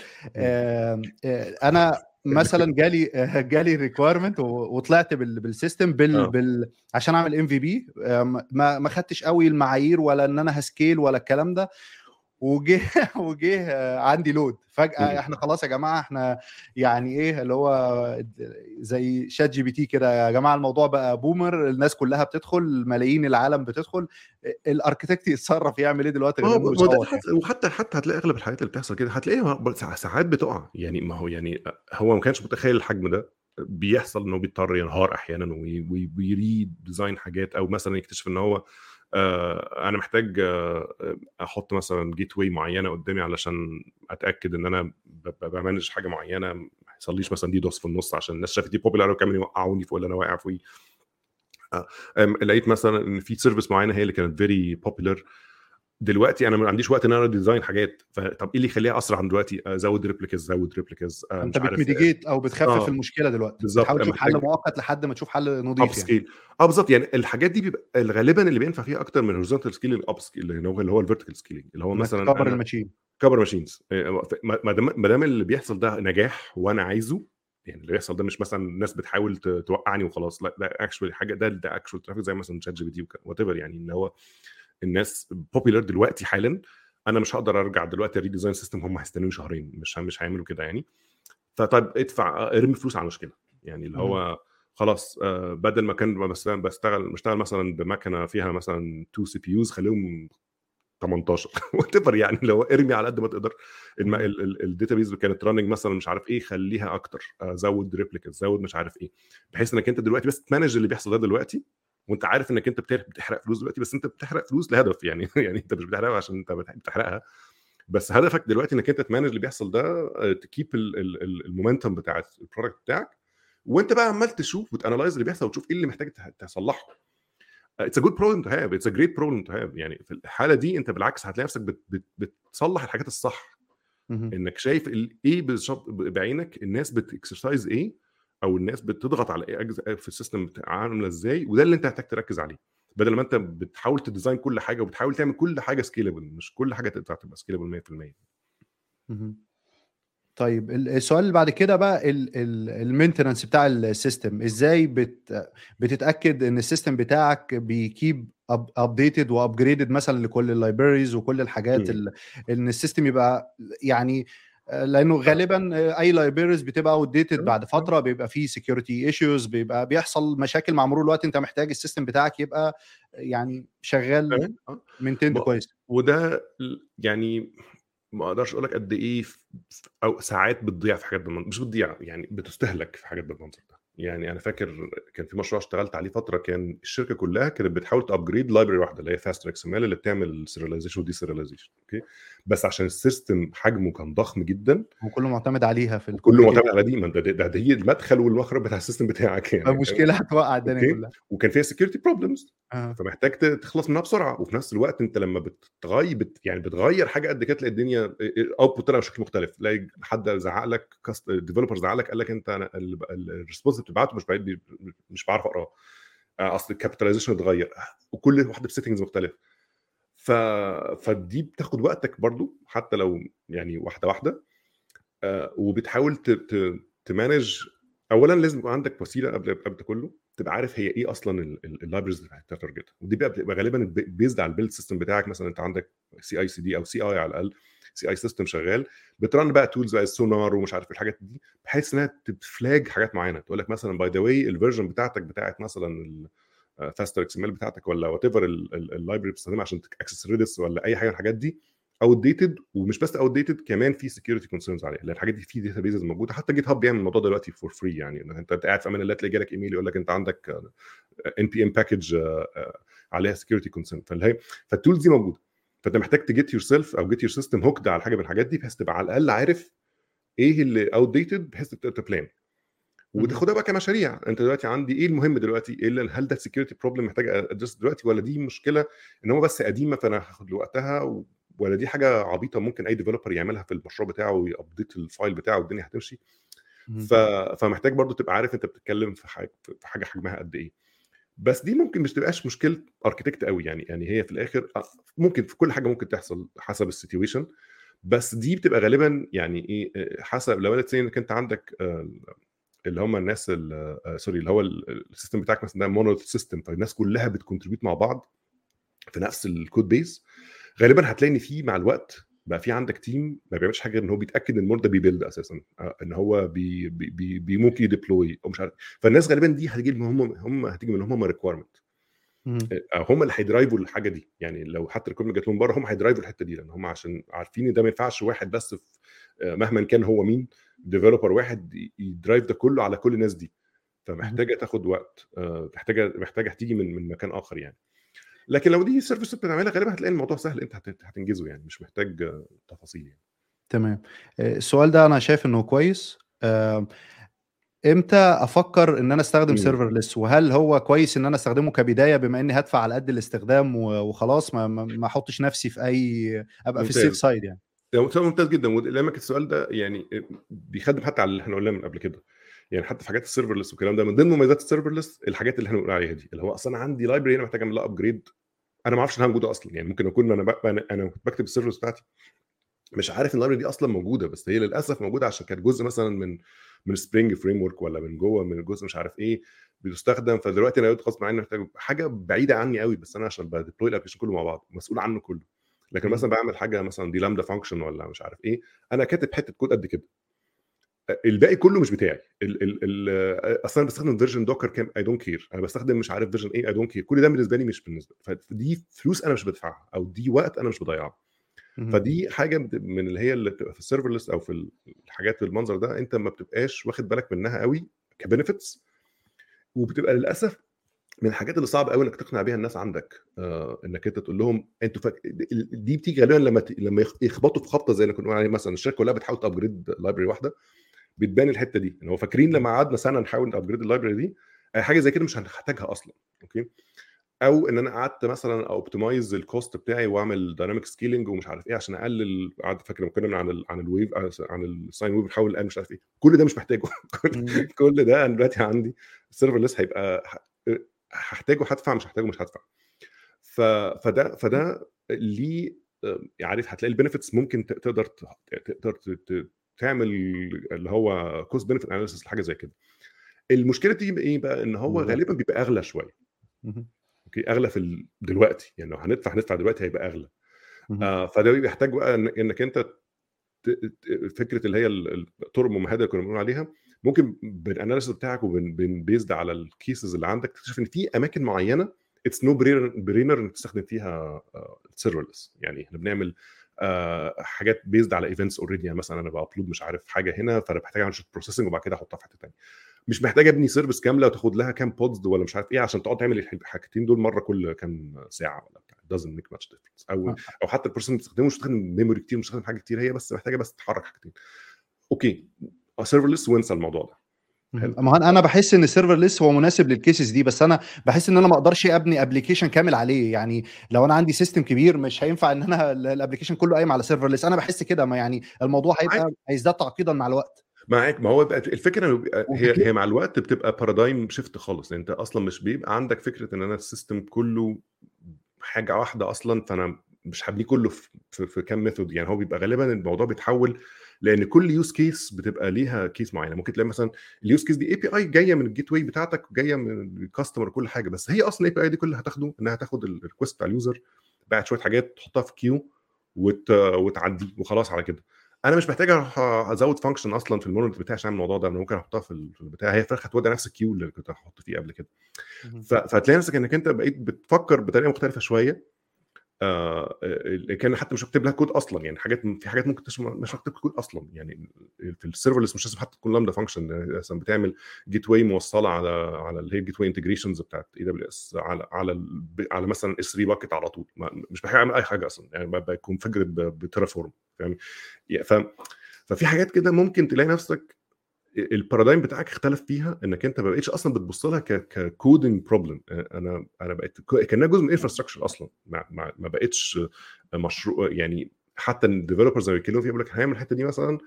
أنا مثلا جالي جالي requirement وطلعت بال system بال, بال عشان أعمل MVP ما ما خدتش قوي المعايير ولا إن أنا ه scale ولا الكلام ده. وجه وجه عندي load. فجأة إحنا خلاص يا جماعة إحنا يعني إيه اللي هو زي ChatGPT كده يا جماعة الموضوع بقى boomer الناس كلها بتدخل ملايين العالم بتدخل. ال architect يتصرف يعمل إيه دلوقتي وحتى حتى هتلاقي أغلب الحاجات اللي بتحصل كده هتلاقيها ساعات بتقع. يعني ما هو يعني هو ما كانش متخيل الحجم ده بيحصل انه بيضطر ينهار أحيانا وي redesign حاجات أو مثلا يكتشف إن هو آه أنا محتاج آه أحط مثلا gateway معينة قدامي علشان أتأكد إن أنا ب manage حاجة معينة ما يحصليش مثلا DDoS في النص عشان الناس شافت دي popular وكمان يوقعوني فوق اللي أنا واقع فيه آه لقيت مثلا إن في service معينة هي اللي كانت very popular دلوقتي أنا ما عنديش وقت إن أنا design حاجات طب إيه اللي يخليها أسرع من دلوقتي؟ زود replicas زود replicas أنت بت mitigate أو بتخفف آه. المشكلة دلوقتي. بالظبط بتحاول تشوف حل مؤقت لحد ما تشوف حل نظيف upscale آه بالظبط يعني الحاجات دي بيبقى غالبا اللي بينفع فيها أكتر من horizontal scaling up اللي هو اللي هو ال vertical scaling اللي هو مثلا كبر ال machine. كبر machines ما دام اللي بيحصل ده نجاح وأنا عايزه يعني اللي بيحصل ده مش مثلا الناس بتحاول توقعني وخلاص لأ ده actually حاجة ده ده actual traffic زي مثلا شات جي بي تي وات ايفر يعني إن هو الناس popular دلوقتي حالا أنا مش هقدر أرجع دلوقتي redesign system هم هيستنوني شهرين مش مش هيعملوا كده يعني. فطيب ادفع ارمي فلوس على المشكلة. يعني اللي هو خلاص بدل ما كان مثلا بشتغل بشتغل مثلا بمكنة فيها مثلا 2 CPUs خليهم 18 وات يعني لو ارمي على قد ما تقدر. ال database كانت running مثلا مش عارف إيه خليها أكتر زود replicas زود مش عارف إيه. بحيث إنك أنت دلوقتي بس ت manage اللي بيحصل ده دلوقتي وانت عارف انك انت بتحرق فلوس دلوقتي بس انت بتحرق فلوس لهدف يعني يعني انت مش بتحرقها عشان انت بتحرقها. بس هدفك دلوقتي انك انت ت manage اللي بيحصل ده ت keep ال momentum بتاع ال product بتاعك وانت بقى عمال تشوف وت analyze اللي بيحصل وتشوف إيه اللي محتاج تصلحه. it's a good problem to have it's a great problem to have يعني في الحالة دي انت بالعكس هتلاقي نفسك بت بت بتصلح الحاجات الصح. انك شايف إيه بعينك الناس بت exercise إيه أو الناس بتضغط على إيه أجزاء في ال system عاملة إزاي وده اللي أنت محتاج تركز عليه. بدل ما أنت بتحاول ت design كل حاجة وبتحاول تعمل كل حاجة scalable مش كل حاجة تقدر تبقى scalable 100% طيب السؤال اللي بعد كده بقى ال maintenance بتاع ال system إزاي بت بتتأكد إن ال system بتاعك بي keep updated و upgraded مثلا لكل ال libraries وكل الحاجات إن ال system يبقى يعني لأنه غالبا أي libraries بتبقى outdated بعد فترة بيبقى فيه security issues بيبقى بيحصل مشاكل مع مرور الوقت أنت محتاج ال system بتاعك يبقى يعني شغال maintained كويس. وده يعني ما أقدرش أقول لك قد إيه أو ساعات بتضيع في حاجات بالمنظر مش بتضيع يعني بتستهلك في حاجات بالمنظر ده. يعني أنا فاكر كان في مشروع اشتغلت عليه فترة كان الشركة كلها كانت بتحاول ت upgrade library واحدة اللي هي faster XML اللي بتعمل serialization و deserialization okay؟ بس عشان ال system حجمه كان ضخم جدا وكله معتمد عليها في كله معتمد على دي ما ده, ده, ده هي المدخل والمخرج بتاع ال system بتاعك يعني المشكلة هتوقع الدنيا كلها. وكان فيها security problems آه. فمحتاج تخلص منها بسرعة. وفي نفس الوقت انت لما بتغير بت يعني بتغير حاجة قد كده تلاقي الدنيا ال output طلع بشكل مختلف. تلاقي حد زعق لك developer زعق لك قال لك انت ال response اللي بتبعته مش بعيد مش بعرف أقراه. أصل ال capitalization اتغير. وكل واحدة ب settings مختلفة. ف... فدي بتاخد وقتك برضو حتى لو يعني واحدة واحدة. آه وبتحاول ت... ت... manage اولا لازم يبقى عندك وسيلة قبل قبل كله تبقى عارف هي إيه أصلا ال libraries اللي ه target ها ودي بقى بتبقى غالبا based على ال build system بتاعك. مثلا أنت عندك CI/CD أو CI على الأقل CI system شغال. بت run بقى tools بقى السونار ومش عارف الحاجات دي بحيث إنها ت flag حاجات معينة. تقول لك مثلا by the way ال version بتاعتك بتاعت مثلا faster XML بتاعتك ولا whatever ال library بتستخدمها عشان ت access Redis ولا أي حاجة من الحاجات دي outdated ومش بس outdated كمان في security concerns عليها. لأن الحاجات دي في databases موجودة. حتى GitHub بيعمل الموضوع دلوقتي for free يعني. أنت قاعد في أمان الله تلاقي جالك ايميل يقول لك أنت عندك npm package عليها security concern فاللي هي فال tools دي موجودة. فأنت محتاج ت get yourself أو get your system hooked على حاجة من الحاجات دي بحيث تبقى على الأقل عارف إيه اللي outdated بحيث تبدأ ت plan وتاخدها بقى كمشاريع. أنت دلوقتي عندي إيه المهم دلوقتي؟ إيه اللي هل ده security problem محتاج address دلوقتي ولا دي مشكلة إن هو بس قديمة فأنا هاخد له وقتها ولا دي حاجة عبيطة ممكن أي developer يعملها في المشروع بتاعه وي update ال file بتاعه والدنيا هتمشي؟ ف... فمحتاج برضو تبقى عارف أنت بتتكلم في حاجة في حاجة حجمها قد إيه. بس دي ممكن مش تبقاش مشكلة architect قوي يعني يعني هي في الآخر ممكن في كل حاجة ممكن تحصل حسب ال situation بس دي بتبقى غالبا يعني إيه حسب لو انت إنك أنت عندك اللي هم الناس sorry اللي هو ال system بتاعك مثلا ده monolith system فالناس كلها بت contribute مع بعض في نفس ال code base غالبا هتلاقي إن في مع الوقت بقى في عندك team ما بيعملش حاجة غير إن هو بيتأكد إن ال mode ده بي build أساسا إن هو بي بي بي ممكن ي deploy أو مش عارف. فالناس غالبا دي هتيجي هم هم هتيجي من هم requirement هم اللي هي drive وا الحاجة دي. يعني لو حتى ال requirement جات لهم بره هم هي drive وا الحتة دي لأن هم عشان عارفين إن ده ما ينفعش واحد بس في مهما كان هو مين. developer واحد ي drive ده كله على كل الناس دي. فمحتاجة تاخد وقت محتاجة محتاجة تيجي من من مكان آخر يعني. لكن لو دي service بتعملها غالبا هتلاقي الموضوع سهل انت هتنجزه يعني مش محتاج تفاصيل يعني. تمام. السؤال ده أنا شايف إنه كويس. إمتى أفكر إن أنا أستخدم serverless وهل هو كويس إن أنا أستخدمه كبداية بما إني هدفع على قد الاستخدام وخلاص ما ما أحطش نفسي في أي أبقى ممتاز. في ال safe side يعني؟ سؤال ممتاز جدا ولعلمك السؤال ده يعني بيخدم حتى على اللي إحنا قلناه من قبل كده. يعني حتى في حاجات ال serverless والكلام ده من ضمن مميزات ال serverless الحاجات اللي إحنا بنقول عليها دي اللي هو أصلا عندي library أنا محتاج أعمل لها upgrade أنا ما أعرفش إنها موجودة أصلا. يعني ممكن أكون أنا أنا, كنت بكتب ال servers بتاعتي مش عارف إن ال library دي أصلا موجودة بس هي للأسف موجودة عشان كانت جزء مثلا من من Spring Framework ولا من جوه من الجزء مش عارف إيه بتستخدم فدلوقتي أنا غصب عني محتاج حاجة بعيدة عني قوي بس أنا عشان ب deploy ال application كله مع بعض مسؤول عنه كله. لكن مثلا بعمل حاجة مثلا دي Lambda function ولا مش عارف إيه أنا كاتب حتة كود قد كده. الباقي كله مش بتاعي. ال ال ال أصلا بستخدم version Docker كام؟ I don't care أنا بستخدم مش عارف version إيه I don't care كل ده بالنسبة لي مش بالنسبة فدي فلوس أنا مش بدفعها أو دي وقت أنا مش بضيعه فدي حاجة من اللي هي اللي بتبقى في ال serverless أو في الحاجات بالمنظر ده أنت ما بتبقاش واخد بالك منها قوي ك benefits وبتبقى للأسف من الحاجات اللي صعب قوي إنك تقنع بيها الناس عندك آه إنك أنت تقول لهم أنتوا فك... دي بتيجي غالبا لما ت... لما يخبطوا في خبطة زي اللي كنا عليه مثلا الشركة كلها بتحاول ت upgrade library واحدة بتبان الحتة دي إن هو فاكرين لما قعدنا سنة نحاول ن upgrade ال library دي حاجة زي كده مش هنحتاجها أصلا okay؟ أو إن أنا قعدت مثلا optimize ال cost بتاعي وأعمل dynamic scaling ومش عارف إيه عشان أقلل قعدت فاكر لما كنا عن ال عن ال wave عن ال sine wave بنحاول نقلل مش عارف إيه كل ده مش محتاجه كل, كل ده أنا دلوقتي عندي ال serverless هيبقى هحتاجه هدفع مش هحتاجه مش هدفع. ف... فده فده ليه عارف هتلاقي ال benefits ممكن تقدر تقدر تعمل اللي هو cost benefit analysis لحاجة زي كده. المشكلة تيجي إيه بقى؟ إن هو غالبا بيبقى أغلى شوية. okay؟ أغلى في ال... دلوقتي. يعني لو هندفع هندفع دلوقتي هيبقى أغلى. آه فده بيحتاج بقى إنك أنت فكرة اللي هي الطرق الممهده اللي كنا بنقول عليها. ممكن بال analysis بتاعك و based على ال cases اللي عندك تكتشف إن في أماكن معينة it's no-brainer إنك تستخدم فيها serverless يعني إحنا بنعمل آه حاجات based على events already يعني مثلا أنا ب upload مش عارف حاجة هنا فأنا بحتاج أعمل processing وبعد كده أحطها في حتة ثانية مش محتاج أبني service كاملة وتاخد لها كام pods ولا مش عارف إيه عشان تقعد تعمل الحاجتين دول مرة كل كام ساعة ولا بتاع. Doesn't make much difference. أو آه. أو حتى ال process اللي بتستخدمه مش بتستخدم memory كتير مش بتستخدم حاجة كتير هي بس محتاجة بس تتحرك حاجتين. okay. serverless وانسى الموضوع ده. ما أنا بحس إن ال serverless هو مناسب لل cases دي بس أنا بحس إن أنا ما أقدرش أبني application كامل عليه. يعني لو أنا عندي system كبير مش هينفع إن أنا ال application كله قايم على serverless أنا بحس كده ما يعني الموضوع هيبقى هيزداد تعقيدا مع الوقت. معاك. ما هو بقى الفكرة هي هي مع الوقت بتبقى paradigm shift خالص. أنت أصلا مش بيبقى عندك فكرة إن أنا ال system كله حاجة واحدة أصلا فأنا مش هبنيه كله في, في, في كام method يعني هو بيبقى غالبا الموضوع بيتحول لأن كل use case بتبقى ليها case معينة. ممكن تلاقي مثلا ال use case دي API جاية من ال gateway بتاعتك جاية من ال customer كل حاجة بس هي أصلا ال API دي كلها هتاخده إنها تاخد ال request بتاع ال user بعت شوية حاجات تحطها في queue وت... وتعدي وخلاص على كده. أنا مش محتاج أزود function أصلا في ال monitor بتاعي عشان الموضوع ده أنا ممكن أحطها في ال- في البتاع. هي فراخ هتودي نفس ال queue اللي كنت هحط فيه قبل كده. ف- فتلاقي نفسك إنك أنت بقيت بتفكر بطريقة مختلفة شوية. كان حتى مش هكتب لها كود أصلا يعني حاجات في حاجات ممكن مش هكتب كود أصلا يعني في ال serverless مش لازم حتى تكون Lambda function مثلا بتعمل gateway موصلة على على اللي هي ال gateway integrations بتاعت AWS على على على مثلا S3 bucket على طول مش بحتاج أعمل أي حاجة أصلا يعني بكون فكره ب Terraform فاهم يعني ففي حاجات كده ممكن تلاقي نفسك ال paradigm بتاعك اختلف فيها إنك أنت ما بقتش أصلا بتبص لها ك coding problem أنا أنا بقيت كأنها جزء من ال infrastructure أصلا. ما, ما, بقتش مشروع يعني حتى ال developers اللي بيتكلموا فيها بيقول لك هنعمل الحتة دي مثلا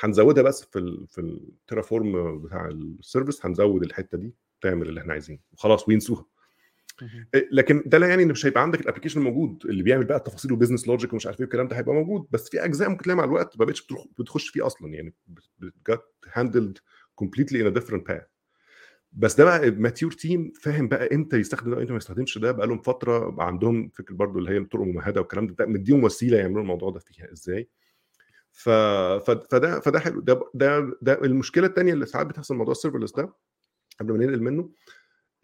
هنزودها بس في ال في ال Terraform بتاع ال service هنزود الحتة دي تعمل اللي إحنا عايزينه. وخلاص وينسوها. لكن ده لا يعني إن مش هيبقى عندك ال application موجود اللي بيعمل بقى التفاصيل و business logic ومش عارف إيه والكلام ده هيبقى موجود بس في أجزاء ممكن تلاقي مع الوقت ما بقتش بتخش فيه أصلا يعني get handled completely in different path بس ده بقى mature team فاهم بقى إمتى يستخدم ده وإمتى ما يستخدمش ده بقى لهم فترة عندهم فكرة برضو اللي هي الطرق الممهده والكلام ده مديهم وسيلة يعملوا الموضوع ده فيها إزاي. ف... فده فده حلو. ده ده ده المشكلة الثانية اللي ساعات بتحصل موضوع ال serverless ده قبل ما ننقل منه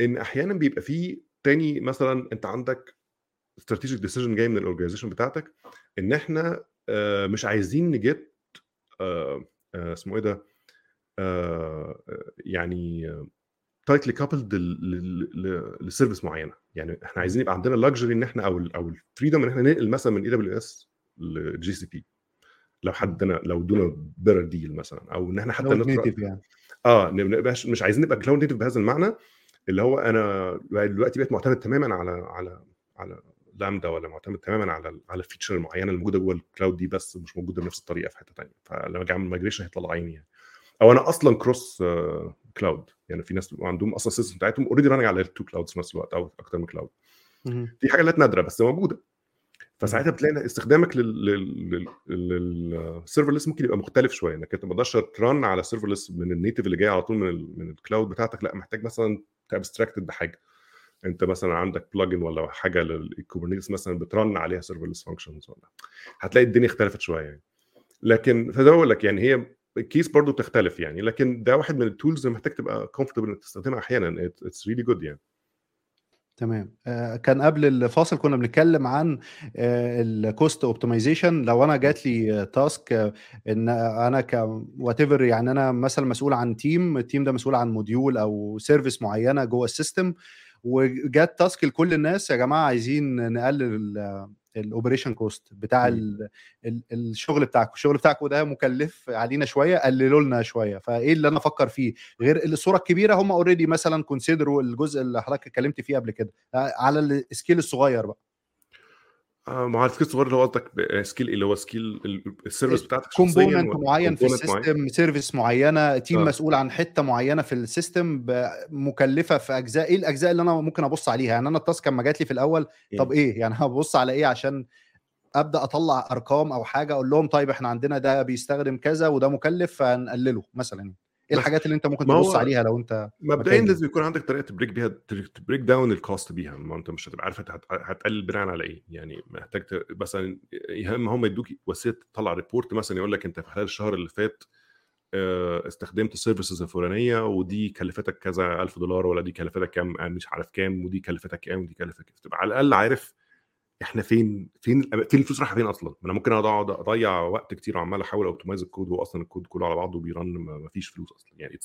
إن أحيانا بيبقى فيه تاني مثلا أنت عندك strategic decision جاي من ال organization بتاعتك إن إحنا آه، مش عايزين ن get آه، آه، اسمه إيه ده يعني tightly coupled ل service معينة. يعني إحنا عايزين يبقى عندنا ال luxury إن إحنا أو ال أو ال freedom إن إحنا ننقل مثلا من اي دبليو اس لجي سي بي لو حدنا لو ادونا better deal مثلا أو إن إحنا حتى native يعني. آه مش عايزين نبقى cloud native بهذا المعنى اللي هو أنا دلوقتي بقيت معتمد تماما على على على لامدا ولا معتمد تماما على على feature معينه اللي موجوده جوه ال cloud دي بس مش موجودة بنفس الطريقة في حتة ثانية فلما أجي اعمل migration هيطلع عيني يعني. أو أنا أصلا cross cloud يعني في ناس عندهم أصلا ال system بتاعتهم already running على ال two clouds في نفس الوقت أو أكتر من cloud. دي حاجات نادره بس موجودة. فساعتها بتلاقي استخدامك لل serverless ممكن يبقى مختلف شوية إنك أنت ما تقدرش ت run على serverless من ال native اللي جاي على طول من من ال cloud بتاعتك. لأ محتاج مثلا ت abstracted بحاجة. انت مثلا عندك plugin ولا حاجة لل Kubernetes مثلا بت run عليها serverless functions ولا. هتلاقي الدنيا اختلفت شوية يعني. لكن فده بقول لك يعني هي ال case برضو بتختلف يعني لكن ده واحد من ال tools اللي محتاج تبقى comfortable إنك تستخدمها أحيانا. it's really good يعني. تمام. آه، كان قبل الفاصل كنا بنتكلم عن ال cost optimization لو أنا جات لي task إن أنا ك whatever يعني أنا مثلا مسؤول عن team ال team ده مسؤول عن module أو service معينة جوه ال system وجات task لكل الناس يا جماعة عايزين نقلل ال operation cost بتاع مم. ال ال الشغل بتاعكم. الشغل بتاعكم ده مكلف علينا شوية قللوا لنا شوية. فإيه اللي أنا أفكر فيه؟ غير الصورة الكبيرة هم already مثلا consider وا الجزء اللي حضرتك اتكلمت فيه قبل كده على ال scale الصغير بقى. آه، ما هو ال scale الصغير اللي هو قصدك scale إيه اللي هو scale ال- ال service بتاعتك component معين في؟ ال system service معينة team آه. مسؤول عن حتة معينة في ال system مكلفة في أجزاء إيه الأجزاء اللي أنا ممكن أبص عليها يعني أنا ال task لما جات لي في الأول طب مم. إيه يعني هبص على إيه عشان أبدأ أطلع أرقام أو حاجة أقول لهم طيب إحنا عندنا ده بيستخدم كذا وده مكلف فنقلله مثلا إيه الحاجات اللي أنت ممكن تبص عليها لو أنت مبدئيا لازم يكون عندك طريقة ت break بيها ت break down ال cost بيها. ما أنت مش هتبقى عارف هت- هتقلل بناء على إيه. يعني محتاج مثلا يا إما هم يدوك وسيلة تطلع report مثلا يقول لك أنت في خلال الشهر اللي فات آه، استخدمت ال services الفلانية ودي كلفتك كذا ألف دولار ولا دي كلفتك كام مش عارف كام ودي كلفتك كام ودي كلفتك تبقى على الأقل عارف إحنا فين فين فين الفلوس رايحة فين أصلا؟ أنا ممكن أقعد أضيع وقت كتير وعمال أحاول optimize ال code واصلا الكود كله على بعضه بي run ما فيش فلوس أصلا. يعني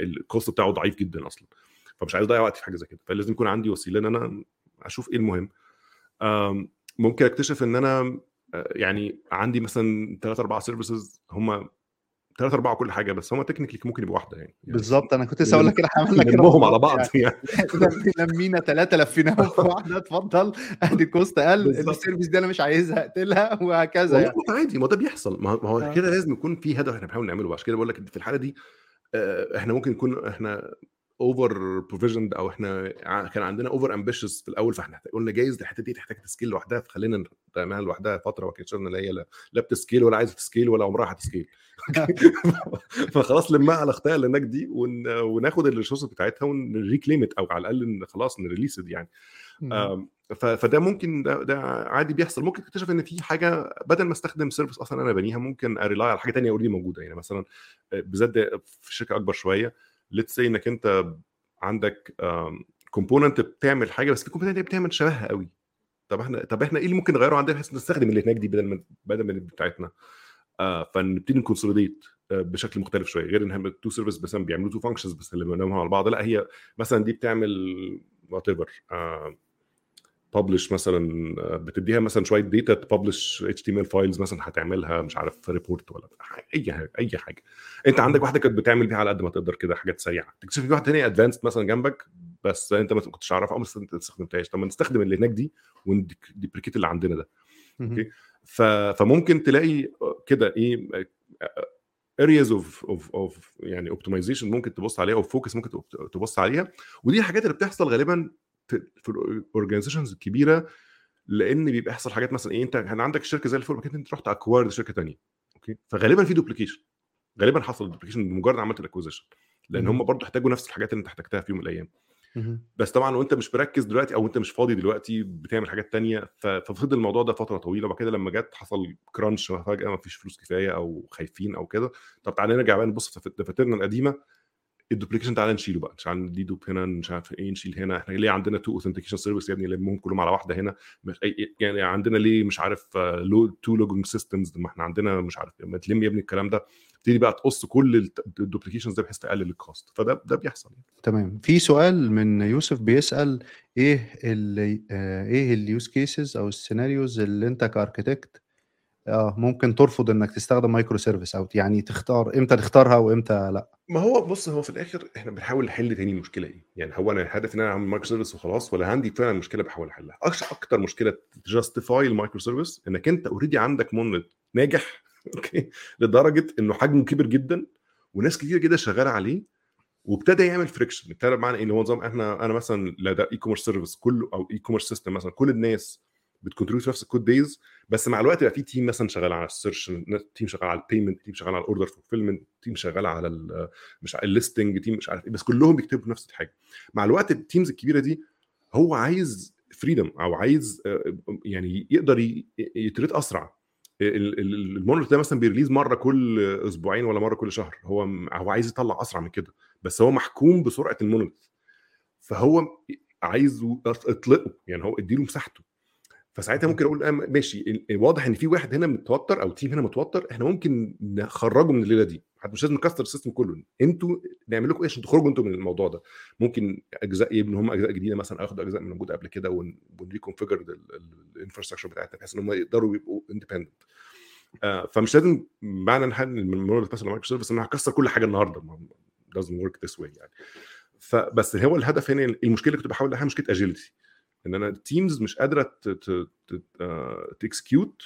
ال cost بتاعه ضعيف جدا أصلا. فمش عايز أضيع وقت في حاجة زي كده. فلازم يكون عندي وسيلة إن أنا أشوف إيه المهم. ممكن أكتشف إن أنا يعني عندي مثلا ثلاث أربع services هم ثلاثة أربعة كل حاجة بس هم technically ممكن يبقوا واحدة يعني, يعني بالظبط أنا كنت لسه أقول لك كده عملنا كده نلمهم على بعض يعني, يعني. لمينا ثلاثة لفيناهم في واحدة اتفضل. أدي ال cost قل ال service دي أنا مش عايزها أقتلها وهكذا يعني. عادي ما ده بيحصل. ما هو آه. كده لازم يكون في هدف إحنا بنحاول نعمله عشان كده بقول لك في الحالة دي إحنا ممكن نكون إحنا over provisioned أو إحنا كان عندنا over ambitious في الأول فإحنا قلنا جايز الحتة دي تحتاج ت scale لوحدها فخلينا نعملها لوحدها فترة واكتشفنا ان هي لا بت scale ولا عايزة ت scale ولا عمرها هت scale. فخلاص لمها على اختها اللي هناك دي وناخد ال resources بتاعتها ون reclaim it أو على الأقل خلاص ن release يعني. فده ممكن ده, ده عادي بيحصل. ممكن تكتشف إن في حاجة بدل ما أستخدم service أصلا أنا بنيها ممكن أ rely على حاجة ثانية already موجودة. يعني مثلا بالذات في شركة أكبر شوية let's say إنك أنت عندك component بتعمل حاجة بس في component بتعمل شبهها قوي. طب إحنا طب إحنا إيه اللي ممكن نغيره عندنا بحيث نستخدم اللي هناك دي بدل من بدل من بتاعتنا؟ آه فنبتدي ن consolidate آه بشكل مختلف شوية. غير إن two service بس بيعملوا two functions بس اللي بنعملهم على بعض. لا هي مثلا دي بتعمل whatever ب publish مثلا بتديها مثلا شوية data ت publish HTML files مثلا هتعملها مش عارف report ولا أي حاجة أي حاجة. أنت عندك واحدة كانت بتعمل بيها على قد ما تقدر كده حاجات سريعة. تكتشف في واحدة ثانية advanced مثلا جنبك بس أنت ما كنتش تعرفها أو ما استخدمتهاش. طب ما نستخدم اللي هناك دي ون deprecate اللي عندنا ده. okay؟ فممكن تلاقي كده إيه areas of of of يعني optimization ممكن تبص عليها أو focus ممكن تبص عليها. ودي الحاجات اللي بتحصل غالبا في ال organizations الكبيرة لأن بيبقى يحصل حاجات مثلا إيه أنت كان عندك شركة زي الفل بعد أنت رحت acquired شركة ثانية okay؟ فغالبا في duplication غالبا حصل duplication بمجرد عملت ال acquisition لأن هم برضه احتاجوا نفس الحاجات اللي أنت احتجتها في يوم من الأيام. بس طبعا وانت مش مركز دلوقتي أو أنت مش فاضي دلوقتي بتعمل حاجات تانية ففضل الموضوع ده فترة طويلة وبعد كده لما جت حصل crunch فجأة ما فيش فلوس كفاية أو خايفين أو كده طب تعالى نرجع بقى نبص في دفاترنا القديمة. ال duplication تعالى نشيله بقى. مش عن de-dup هنا مش عارف إيه نشيل هنا. إحنا ليه عندنا two authentication service يا ابني؟ نلمهم كلهم على واحدة هنا؟ مش يعني عندنا ليه مش عارف لو two logging systems ما إحنا عندنا مش عارف ما تلم يا ابني الكلام ده. تبتدي بقى تقص كل ال duplications ده بحيث تقلل ال cost فده ده بيحصل تمام. في سؤال من يوسف بيسأل إيه اللي آه إيه ال use cases أو ال scenarios اللي أنت ك architect آه ممكن ترفض إنك تستخدم microservice أو يعني تختار إمتى تختارها وإمتى لأ. ما هو بص هو في الآخر إحنا بنحاول نحل تاني المشكلة إيه؟ يعني هو أنا الهدف إن أنا أعمل microservice وخلاص ولا عندي فعلا مشكلة بحاول أحلها؟ أكتر مشكلة justify ال microservice إنك أنت already عندك monolith ناجح okay؟ لدرجة إنه حجمه كبير جدا وناس كتير جدا شغالة عليه وابتدى يعمل friction ابتدى بمعنى إيه؟ اللي هو نظام إحنا أنا مثلا لا ده e-commerce service كله أو e-commerce system مثلا كل الناس بت contribute نفس ال code base بس مع الوقت بقى في team مثلا شغال على ال search team شغال على ال payment team شغال على ال order fulfillment team شغال على مش ال listing team مش عارف إيه بس كلهم بيكتبوا نفس الحاجة. مع الوقت ال teams الكبيرة دي هو عايز freedom أو عايز يعني يقدر iterate أسرع. ال monolith ده مثلا بي release مرة كل أسبوعين ولا مرة كل شهر. هو هو عايز يطلع أسرع من كده بس هو محكوم بسرعة ال monolith. فهو عايز اطلقه يعني هو اديله مساحته. فساعتها ممكن أقول ماشي واضح إن في واحد هنا متوتر أو team هنا متوتر إحنا ممكن نخرجه من الليلة دي. مش لازم نكسر ال system كله. أنتوا نعمل لكم إيه عشان تخرجوا أنتوا من الموضوع ده؟ ممكن أجزاء يبنوا هم أجزاء جديدة مثلا أخدوا أجزاء من موجودة قبل كده ون reconfigure ال infrastructure بتاعتنا بحيث إن هم يقدروا يبقوا independent آه فمش لازم معنى إن حد من monolith مثلا microservice إن أنا هكسر كل حاجة النهارده. doesn't work this way يعني. فبس هو الهدف هنا المشكلة اللي كنت بحاول أحلها مشكلة agility إن أنا ال teams مش قادرة ت execute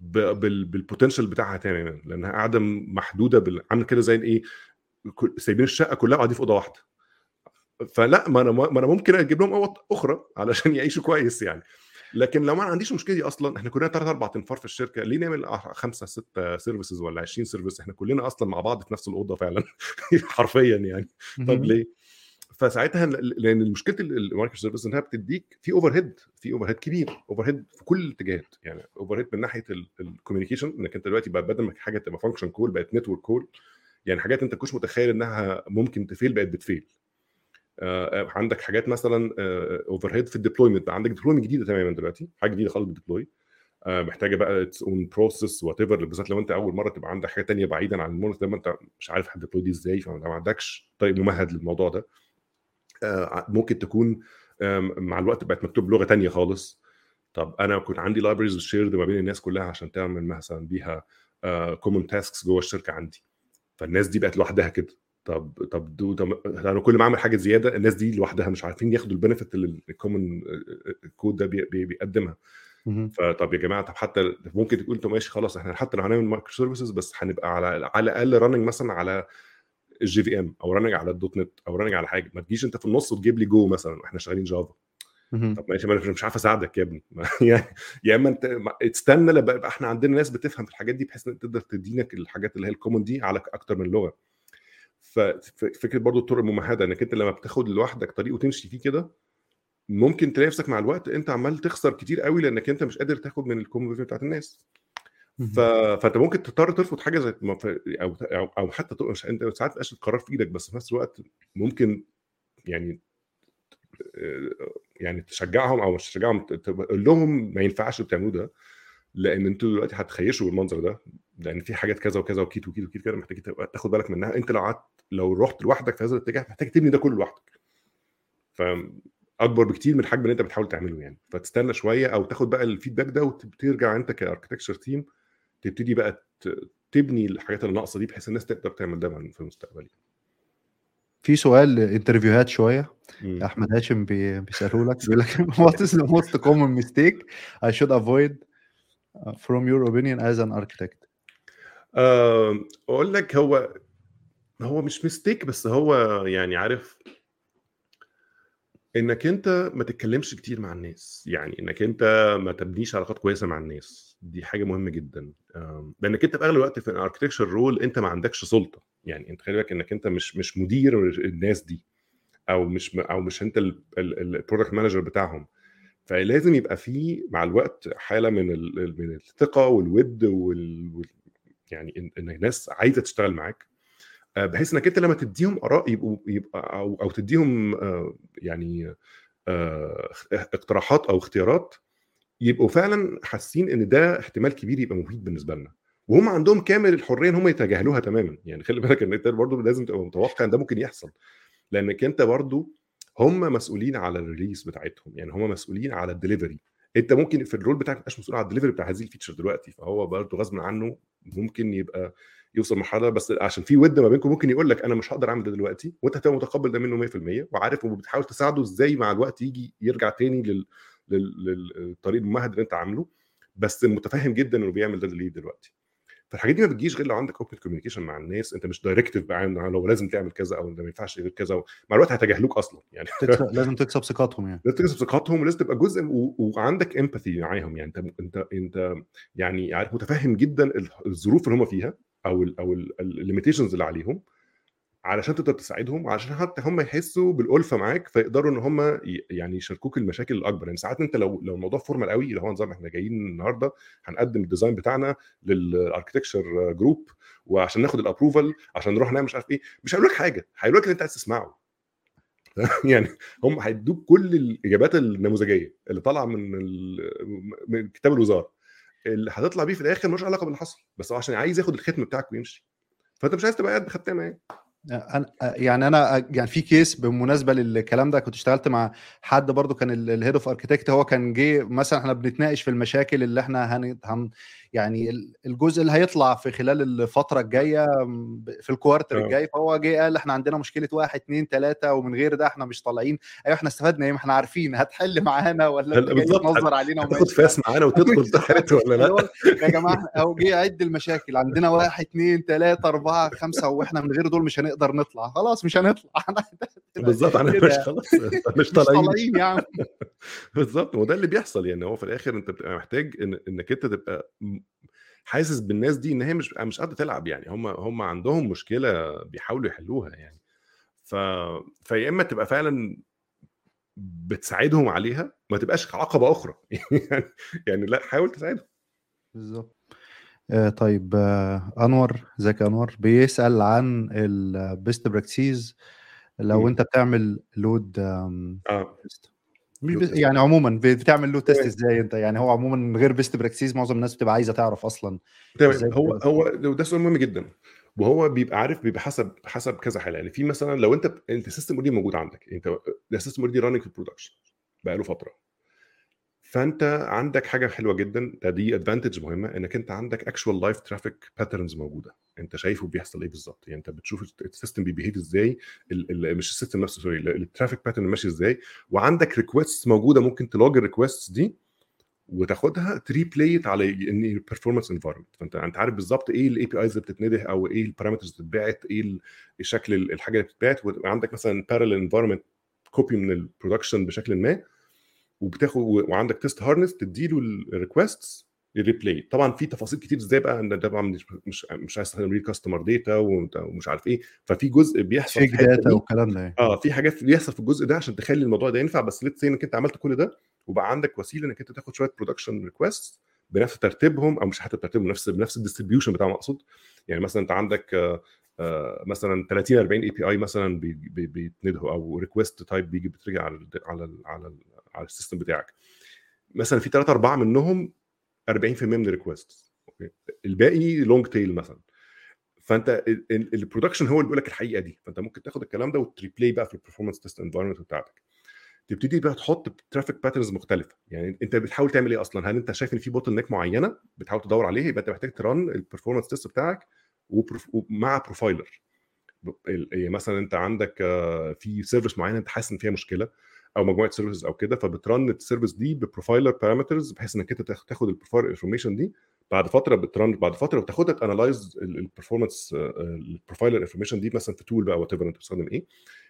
بال potential بتاعها تماما لأنها قاعدة محدودة عاملة كده زي إيه سايبين الشقة كلها وقاعدين في أوضة واحدة. فلا ما أنا ما أنا ممكن أجيب لهم أوض أخرى علشان يعيشوا كويس يعني. لكن لو ما عنديش المشكلة دي أصلا إحنا كلنا ثلاث أربع تنفار في الشركة ليه نعمل خمسة ستة services ولا 20 service إحنا كلنا أصلا مع بعض في نفس الأوضة فعلا حرفيا يعني. طب ليه؟ فساعتها لأن مشكلة ال microservice إنها بتديك في overhead في overhead كبير overhead في كل الاتجاهات. يعني overhead من ناحية ال communication إنك أنت دلوقتي بقى بدل ما حاجة تبقى function call بقت network call يعني حاجات أنت كنتش متخيل إنها ممكن ت fail بقت بت fail. آه، عندك حاجات مثلا overhead في ال deployment عندك deployment جديدة تماما دلوقتي حاجة جديدة خالص بال deploy محتاجة بقى its own process whatever بالذات لو أنت أول مرة تبقى عندك حاجة تانية بعيدا عن ال monolith ده ما أنت مش عارف هت deploy دي إزاي فما عندكش طريق ممهد للموضوع ده. آه، ممكن تكون مع الوقت بقت مكتوب بلغة تانية خالص. طب أنا كنت عندي libraries shared ما بين الناس كلها عشان تعمل مثلا بيها common tasks جوه الشركة عندي. فالناس دي بقت لوحدها كده. طب طب دو طب أنا كل ما أعمل حاجة زيادة الناس دي لوحدها مش عارفين ياخدوا ال benefit اللي ال common code ده بي بيقدمها. فطب يا جماعة طب حتى ممكن تقول أنتوا ماشي خلاص إحنا حتى لو هنعمل microservices بس هنبقى على على الأقل running مثلا على ال JVM أو running على ال .NET أو running على حاجة. ما تجيش أنت في النص وتجيب لي جو مثلا وإحنا شغالين Java طب ماشي ما أنا مش عارف أساعدك يا ابني. يعني يا إما أنت استنى لما يبقى إحنا عندنا ناس بتفهم في الحاجات دي بحيث ان تقدر تدينا الحاجات اللي هي ال common دي على أكتر من لغة. ففكره برضو الطرق الممهدة إنك أنت لما بتاخد لوحدك طريق وتمشي فيه كده ممكن تلاقي نفسك مع الوقت أنت عمال تخسر كتير قوي لأنك أنت مش قادر تاخد من ال common بتاعت الناس. ف... فأنت ممكن تضطر ترفض حاجة زي أو أو, حتى مش أنت ساعات مش القرار في إيدك بس في نفس الوقت ممكن يعني يعني تشجعهم أو مش تشجعهم تقول لهم ما ينفعش بتعملوه ده لأن أنتوا دلوقتي هتخشوا بالمنظر ده لأن في حاجات كذا وكذا وكيت وكيت وكيت كده محتاج تاخد بالك منها. أنت لو قعدت لو رحت لوحدك في هذا الاتجاه محتاج تبني ده كله لوحدك. فاكبر بكتير من الحجم اللي أنت بتحاول تعمله يعني. فتستنى شوية أو تاخد بقى ال feedback ده وترجع أنت ك architecture team تبتدي بقى تبني الحاجات اللي ناقصة دي بحيث الناس تقدر تعمل ده في المستقبل. في سؤال interview هات شوية. مم. أحمد هاشم بيساله لك بيقول لك what is the most common mistake I should avoid uh, from your opinion as an architect? أقول لك هو هو مش mistake بس هو يعني عارف إنك أنت ما تتكلمش كتير مع الناس. يعني إنك أنت ما تبنيش علاقات كويسة مع الناس. دي حاجة مهمة جدا. لأنك أنت في أغلب الوقت في ال architecture role أنت ما عندكش سلطة. يعني أنت خلي بالك إنك أنت مش مش مدير الناس دي أو مش أو مش أنت ال product manager بتاعهم. فلازم يبقى في مع الوقت حالة من من الثقة والود وال يعني إن الناس عايزة تشتغل معاك. آه، بحيث إنك أنت لما تديهم آراء يبقوا يبقى أو أو تديهم آه، يعني آه، اقتراحات أو اختيارات يبقوا فعلا حاسين إن ده احتمال كبير يبقى مفيد بالنسبة لنا. وهم عندهم كامل الحرية إن هم يتجاهلوها تماما. يعني خلي بالك إن انت برضه لازم تبقى متوقع إن ده ممكن يحصل. لأنك أنت برضه هم مسؤولين على ال release بتاعتهم. يعني هم مسؤولين على الدليفري أنت ممكن في ال role بتاعك مش مسؤول على الدليفري بتاع هذه ال feature دلوقتي. فهو برضه غصب عنه ممكن يبقى يوصل مرحله بس عشان في ود ما بينكم ممكن يقول لك أنا مش هقدر أعمل ده دلوقتي وأنت هتبقى متقبل ده منه 100% وعارف وبتحاول تساعده إزاي مع الوقت يجي يرجع تاني لل... لل... للطريق الممهد اللي انت عامله بس متفهم جدا إنه بيعمل ده ليه دلوقتي. فالحاجات دي ما بتجيش غير لو عندك open communication مع الناس انت مش directive بقى لو لازم تعمل كذا أو ما ينفعش غير كذا مع الوقت هيتجاهلوك أصلا يعني. لازم تكسب ثقتهم يعني. لازم تكسب ثقتهم ولازم تبقى جزء و... وعندك empathy معاهم يعني. انت انت انت يعني عارف متفهم جدا الظروف اللي هم فيها أو ال أو ال limitations اللي عليهم علشان تقدر تساعدهم عشان حتى هم يحسوا بالألفة معاك فيقدروا إن هم يعني يشاركوك المشاكل الأكبر. يعني ساعات أنت لو لو الموضوع formal قوي اللي هو نظام إحنا جايين النهارده هنقدم ال design بتاعنا لل architecture group وعشان ناخد ال approval عشان نروح نعمل مش عارف إيه مش هيقول لك حاجة هيقول لك اللي أنت عايز تسمعه. يعني هم هيدوك كل الإجابات النموذجية اللي طالعة من من كتاب الوزارة. اللي هتطلع بيه في الآخر ملوش علاقة باللي حصل بس هو عشان عايز ياخد الختم بتاعك ويمشي. فأنت مش عايز تبقى قاعد بختامه يعني يعني أنا يعني في case بالمناسبة للكلام ده كنت اشتغلت مع حد برضو كان ال head of architect هو كان جه مثلا إحنا بنتناقش في المشاكل اللي إحنا هن, هن يعني الجزء اللي هيطلع في خلال الفترة الجاية في الكوارتر آه. الجاي فهو جه قال إحنا عندنا مشكلة واحد اثنين ثلاثة ومن غير ده إحنا مش طالعين. أيوه إحنا استفدنا إيه؟ ما إحنا عارفين. هتحل معانا ولا تنظر علينا تاخد فاس معانا وتدخل تحت ولا لأ؟ يا جماعة أو جه عد المشاكل. عندنا واحد اثنين ثلاثة أربعة خمسة وإحنا من غير دول مش هنقدر نطلع. خلاص مش هنطلع. بالظبط أنا مش خلاص مش طالعين. يا عم. بالظبط وده اللي بيحصل يعني هو في الآخر أنت بتبقى محتاج إن إنك أنت تبقى حاسس بالناس دي إن هي مش مش قادرة تلعب يعني هم هم عندهم مشكلة بيحاولوا يحلوها يعني. ف فيا إما تبقى فعلا بتساعدهم عليها ما تبقاش عقبة أخرى. يعني يعني لأ حاول تساعدهم. بالظبط. آه طيب آه أنور إزيك يا أنور؟ بيسأل عن ال best practices لو. انت بتعمل load آه. يعني عموما بتعمل load test. إزاي انت يعني هو عموما من غير best practices معظم الناس بتبقى عايزة تعرف أصلا تمام هو؟ هو ده سؤال مهم جدا وهو بيبقى عارف بيبقى حسب حسب كذا حالة يعني في مثلا لو انت انت system already موجود عندك انت ده system already running في ال production بقاله فترة فأنت عندك حاجة حلوة جدا ده دي advantage مهمة إنك أنت عندك actual live traffic patterns موجودة. أنت شايفه بيحصل إيه بالظبط؟ يعني أنت بتشوف ال system بي behave إزاي؟ ال ال مش ال system نفسه sorry ال traffic pattern ماشي إزاي؟ وعندك request موجودة ممكن تلوج الريكويست دي وتاخدها تريبلاي على ان البرفورمانس انفايرمنت فأنت أنت عارف بالظبط إيه ال APIs اللي بتتنده أو إيه ال parameters اللي بتتبعت إيه ال- شكل ال- الحاجة اللي بتتبعت ويبقى عندك مثلا parallel environment copy من ال production بشكل ما. وبتاخد وعندك test harness تديله ال requests ال replay طبعا في تفاصيل كتير إزاي بقى إن ده طبعا مش مش مش عايز تستخدم real customer data ومش عارف إيه ففي جزء بيحصل في data. والكلام ده يعني. آه في حاجات بيحصل في الجزء ده عشان تخلي الموضوع ده ينفع بس let's إنك أنت عملت كل ده وبقى عندك وسيلة إنك أنت تاخد شوية production request بنفس ترتيبهم أو مش حتى ترتيبهم نفس بنفس ال distribution بتاعهم أقصد يعني مثلا أنت عندك آه، آه، مثلا 30 40 API مثلا بي- بي- بيتندهوا أو request type بيجي بترجع على ال على ال على ال على ال system بتاعك. مثلا في 3 4 منهم 40% من ال request الباقي long tail مثلا. فأنت ال production هو اللي بيقول لك الحقيقة دي. فأنت ممكن تاخد الكلام ده وت replay بقى في ال performance test environment بتاعتك. تبتدي بقى تحط traffic patterns مختلفة. يعني أنت بتحاول تعمل إيه أصلا؟ هل أنت شايف إن في bottleneck معينة بتحاول تدور عليها يبقى أنت محتاج ت run ال performance test بتاعك ومع profiler يعني مثلا أنت عندك آه، في service معينه أنت حاسس إن فيها مشكلة. أو مجموعة services أو كده فبت run ال service دي ب profiler parameters بحيث إنك أنت تاخ- تاخد ال profiler information دي بعد فترة بت run بعد فترة بتاخدها ت analyze ال performance ال profiler information دي مثلا في tool بقى whatever أنت بتستخدم إيه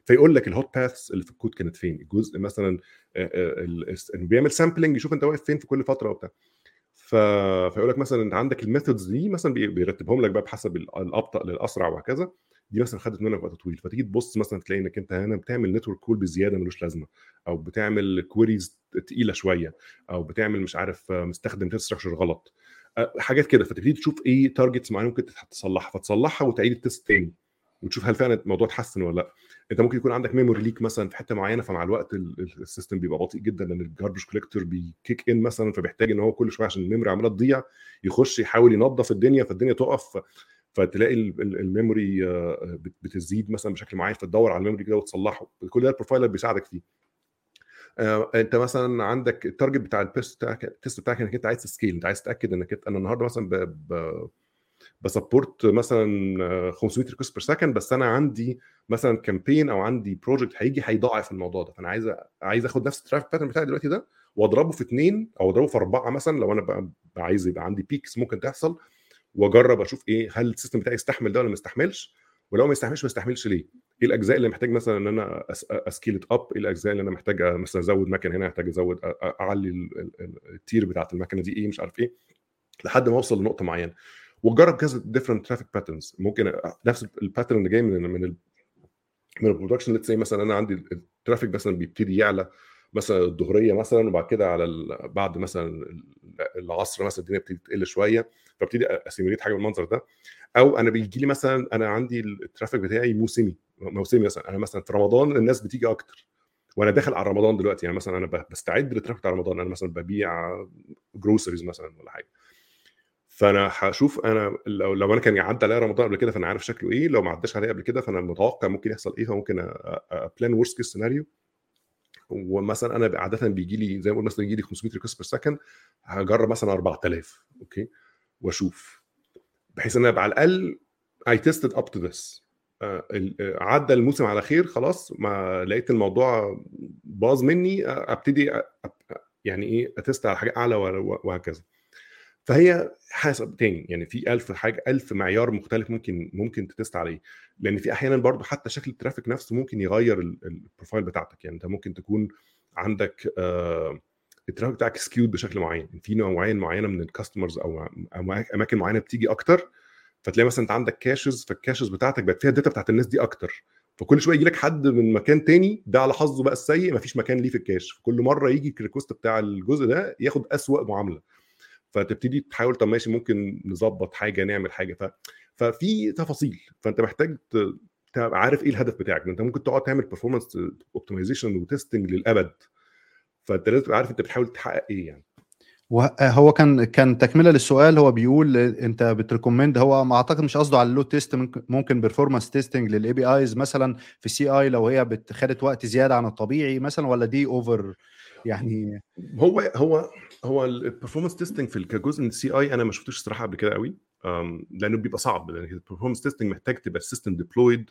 فيقول لك ال hot paths اللي في الكود كانت فين الجزء مثلا آه، آه، بيعمل sampling يشوف أنت واقف فين في كل فترة وبتاع. فيقول لك مثلا عندك ال methods دي مثلا بي- بيرتبهم لك بقى بحسب ال- الأبطأ للأسرع وهكذا دي مثلا خدت منك وقت طويل فتيجي تبص مثلا تلاقي إنك أنت هنا بتعمل network call بزيادة ملوش لازمة أو بتعمل queries تقيلة شوية أو بتعمل مش عارف مستخدم structure غلط. حاجات كده. فتبتدي تشوف إيه targets معينة ممكن تصلحها. فتصلحها وتعيد ال test تاني. وتشوف هل فعلا الموضوع اتحسن ولا لأ. أنت ممكن يكون عندك memory leak مثلا في حتة معينة فمع الوقت ال- ال- ال system بيبقى بطيء جدا لأن ال garbage collector بي kick in مثلا فبيحتاج إن هو كل شوية عشان ال memory عمالة تضيع يخش يحاول ينظف الدنيا فالدنيا تقف. فتلاقي ال- ال- memory آه، بت- بتزيد مثلا بشكل معين فتدور على ال memory كده وتصلحه. كل ده ال profiler بيساعدك فيه. آه، انت مثلا عندك ال target بتاع ال test بتاعك ال test بتاعك إنك أنت عايز ت scale أنت عايز تتأكد إنك أنا النهارده مثلا ب... ب... ب support مثلا آه، 500 request per second بس أنا عندي مثلا campaign أو عندي project هيجي هيضاعف الموضوع ده. فأنا عايز عايز آخد نفس ال traffic pattern بتاعي دلوقتي ده وأضربه في اثنين أو أضربه في أربعة مثلا. لو أنا بقى عايز يبقى عندي peaks ممكن تحصل. واجرب أشوف إيه هل ال system بتاعي يستحمل ده ولا ما يستحملش؟ ولو ما يستحملش ما يستحملش ليه؟ إيه الاجزاء اللي محتاج مثلا إن أنا أ scale up إيه الاجزاء اللي أنا محتاج مثلا أزود مكن هنا محتاج أزود أعلي ال- ال- ال- tier بتاعت المكنة دي إيه مش عارف إيه لحد ما أوصل لنقطة معينة. وتجرب كذا different traffic patterns ممكن نفس ال pattern اللي جاي من من ال من production مثلا أنا عندي ال traffic مثلا بيبتدي يعلى مثلا الظهريه مثلا وبعد كده على بعد مثلا ال- العصر مثلا الدنيا بتبتدي تقل شوية فابتدي أ simulate حاجة بالمنظر ده. أو أنا بيجي لي مثلا أنا عندي ال traffic بتاعي موسمي موسمي مثلا. أنا مثلا في رمضان الناس بتيجي أكتر وأنا داخل على رمضان دلوقتي. يعني مثلا أنا بستعد لل traffic بتاع رمضان. أنا مثلا ببيع groceries مثلا ولا حاجة. فأنا هشوف أنا لو لو أنا كان عدى عليا رمضان قبل كده فأنا عارف شكله إيه. لو ما عداش عليا قبل كده فأنا متوقع ممكن يحصل إيه فممكن plan worst case scenario ومثلا أنا عاده بيجي لي زي ما قلت مثلا يجي لي 500 request per second هجرب مثلا 4000 okay؟ وأشوف. بحيث إن أنا على الأقل I tested up to this عدى الموسم على خير خلاص ما لقيت الموضوع باظ مني أبتدي يعني إيه أ test على حاجة أعلى وه- وهكذا. فهي حسب تاني يعني في ألف حاجة ألف معيار مختلف ممكن ممكن ت test عليه. لأن في أحيانا برضو حتى شكل ال traffic نفسه ممكن يغير ال- ال- profile بتاعتك. يعني أنت ممكن تكون عندك آه ال traffic بتاعك skewed بشكل معين. في نوعين معينة من ال customers أو أماكن معينة بتيجي أكتر فتلاقي مثلا أنت عندك caches فال caches بتاعتك بقت فيها ال data بتاعت الناس دي أكتر. فكل شوية يجي لك حد من مكان تاني ده على حظه بقى السيء مفيش مكان ليه في ال cache فكل مرة يجي ال request بتاع الجزء ده ياخد أسوأ معاملة. فتبتدي تحاول طب ماشي ممكن نظبط حاجة نعمل حاجة. ف... ففي تفاصيل. فأنت محتاج ت... تبقى عارف إيه الهدف بتاعك. أنت ممكن تقعد تعمل performance optimization و testing للأبد. فأنت لازم تبقى عارف أنت بتحاول تحقق إيه يعني. وهو كان كان تكملة للسؤال. هو بيقول أنت بت recommend هو ما أعتقد مش قصده على ال load test ممكن performance testing لل APIs مثلا في ال CI لو هي خدت وقت زيادة عن الطبيعي مثلا ولا دي over يعني هو هو هو ال performance testing في كجزء من ال CI أنا ما شفتوش الصراحة قبل كده قوي لأنه بيبقى صعب لأن ال performance testing محتاج تبقى ال system deployed